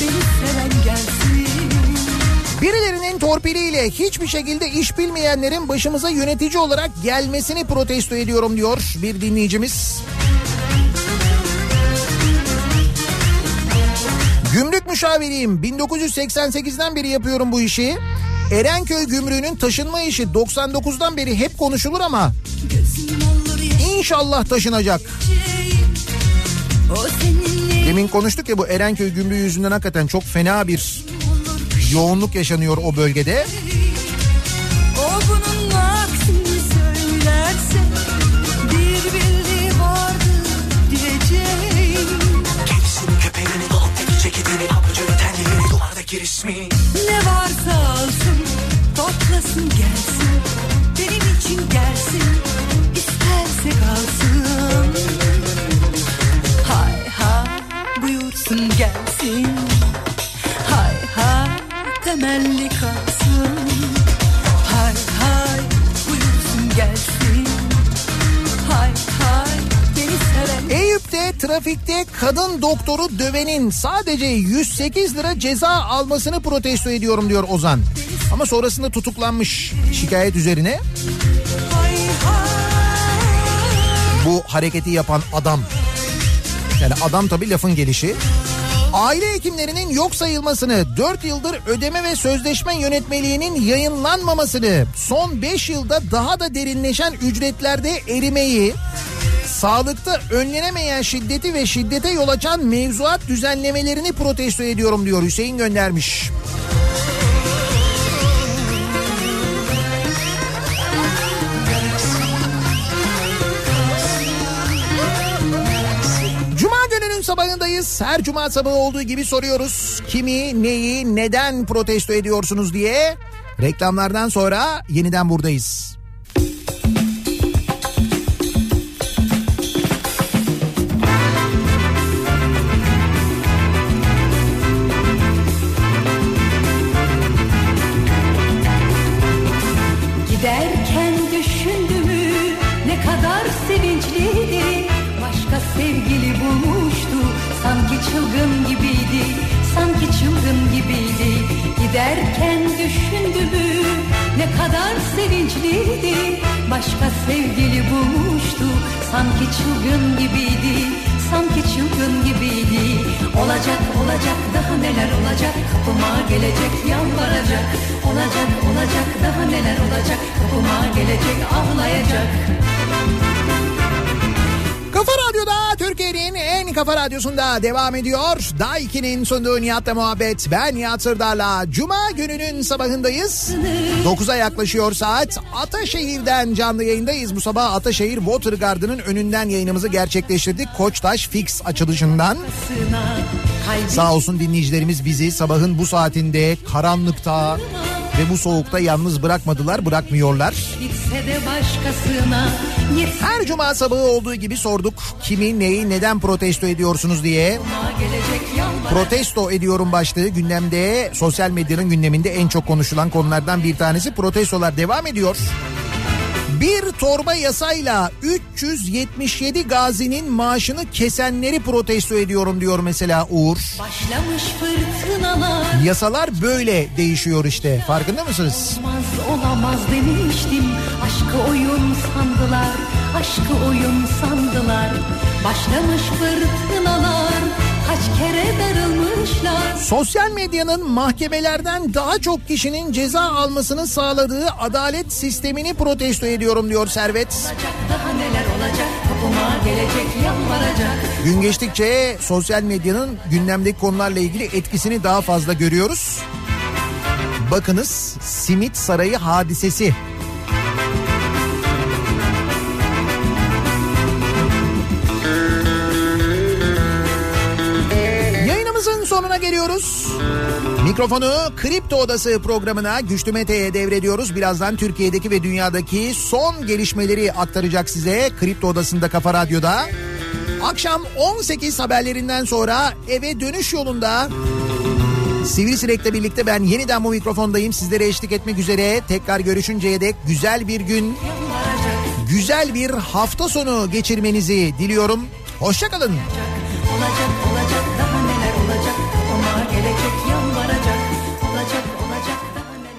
S7: beni seven gelsin
S1: Birilerinin torpiliyle hiçbir şekilde iş bilmeyenlerin başımıza yönetici olarak gelmesini protesto ediyorum diyor bir dinleyicimiz. Gümrük müşaviriyim. 1988'den beri yapıyorum bu işi. Erenköy gümrüğünün taşınma işi 99'dan beri hep konuşulur ama inşallah taşınacak. Demin konuştuk ya bu Erenköy gümrüğü yüzünden hakikaten çok fena bir yoğunluk yaşanıyor o bölgede.
S7: Ne varsa alsın toplasın gelsin benim için gelsin isterse kalsın.
S10: Buyursun gelsin Hay hay temelli kalsın Hay hay buyursun gelsin Hay hay
S1: Eyüp'te trafikte kadın doktoru dövenin sadece 108 lira ceza almasını protesto ediyorum diyor Ozan. Ama sonrasında tutuklanmış şikayet üzerine. Bu hareketi yapan adam. Yani adam tabii lafın gelişi. Aile hekimlerinin yok sayılmasını, 4 yıldır ödeme ve sözleşme yönetmeliğinin yayınlanmamasını, son 5 yılda daha da derinleşen ücretlerde erimeyi, sağlıkta önlenemeyen şiddeti ve şiddete yol açan mevzuat düzenlemelerini protesto ediyorum diyor Hüseyin göndermiş. Sabahındayız. Her cuma sabahı olduğu gibi soruyoruz. Kimi, neyi, neden protesto ediyorsunuz diye. Reklamlardan sonra yeniden buradayız.
S7: Sevinçliydi Başka sevgili bulmuştu. Sanki çılgın gibiydi. Sanki çılgın gibiydi. Olacak olacak daha neler olacak? Kapıma gelecek yalvaracak. Olacak olacak daha neler olacak? Kapıma gelecek ağlayacak
S1: Kafa Radyo'da Türkiye'nin en kafa radyosunda devam ediyor. Daiki'nin sunduğu Nihat'la muhabbet. Ben Nihat Sırdar'la Cuma gününün sabahındayız. 9'a yaklaşıyor saat. Ataşehir'den canlı yayındayız. Bu sabah Ataşehir Water Garden'ın önünden yayınımızı gerçekleştirdik. Koçtaş Fix açılışından. Sağ olsun dinleyicilerimiz bizi sabahın bu saatinde karanlıkta ve bu soğukta yalnız bırakmadılar, bırakmıyorlar. Her cuma sabahı olduğu gibi sorduk kimi, neyi, neden protesto ediyorsunuz diye. Protesto ediyorum başlığı gündemde sosyal medyanın gündeminde en çok konuşulan konulardan bir tanesi protestolar devam ediyor. Bir torba yasayla 377 gazinin maaşını kesenleri protesto ediyorum diyor mesela Uğur.
S7: Başlamış fırtınalar.
S1: Yasalar böyle değişiyor işte. Farkında mısınız?
S7: Olamaz olamaz demiştim. Aşkı oyun sandılar Aşkı oyun sandılar. Başlamış fırtınalar Kaç kere darılmışlar
S1: Sosyal medyanın mahkemelerden daha çok kişinin ceza almasını sağladığı adalet sistemini protesto ediyorum diyor Servet.
S7: Olacak daha neler olacak Kapıma gelecek yalvaracak
S1: Gün geçtikçe sosyal medyanın gündemdeki konularla ilgili etkisini daha fazla görüyoruz. Bakınız simit sarayı hadisesi. Geliyoruz. Mikrofonu Kripto Odası programına Güçlü Mete'ye devrediyoruz. Birazdan Türkiye'deki ve dünyadaki son gelişmeleri aktaracak size Kripto Odası'nda Kafa Radyo'da. Akşam 18 haberlerinden sonra eve dönüş yolunda Sivrisinek'le birlikte ben yeniden bu mikrofondayım. Sizlere eşlik etmek üzere tekrar görüşünceye dek güzel bir gün, güzel bir hafta sonu geçirmenizi diliyorum. Hoşçakalın.
S7: Olacak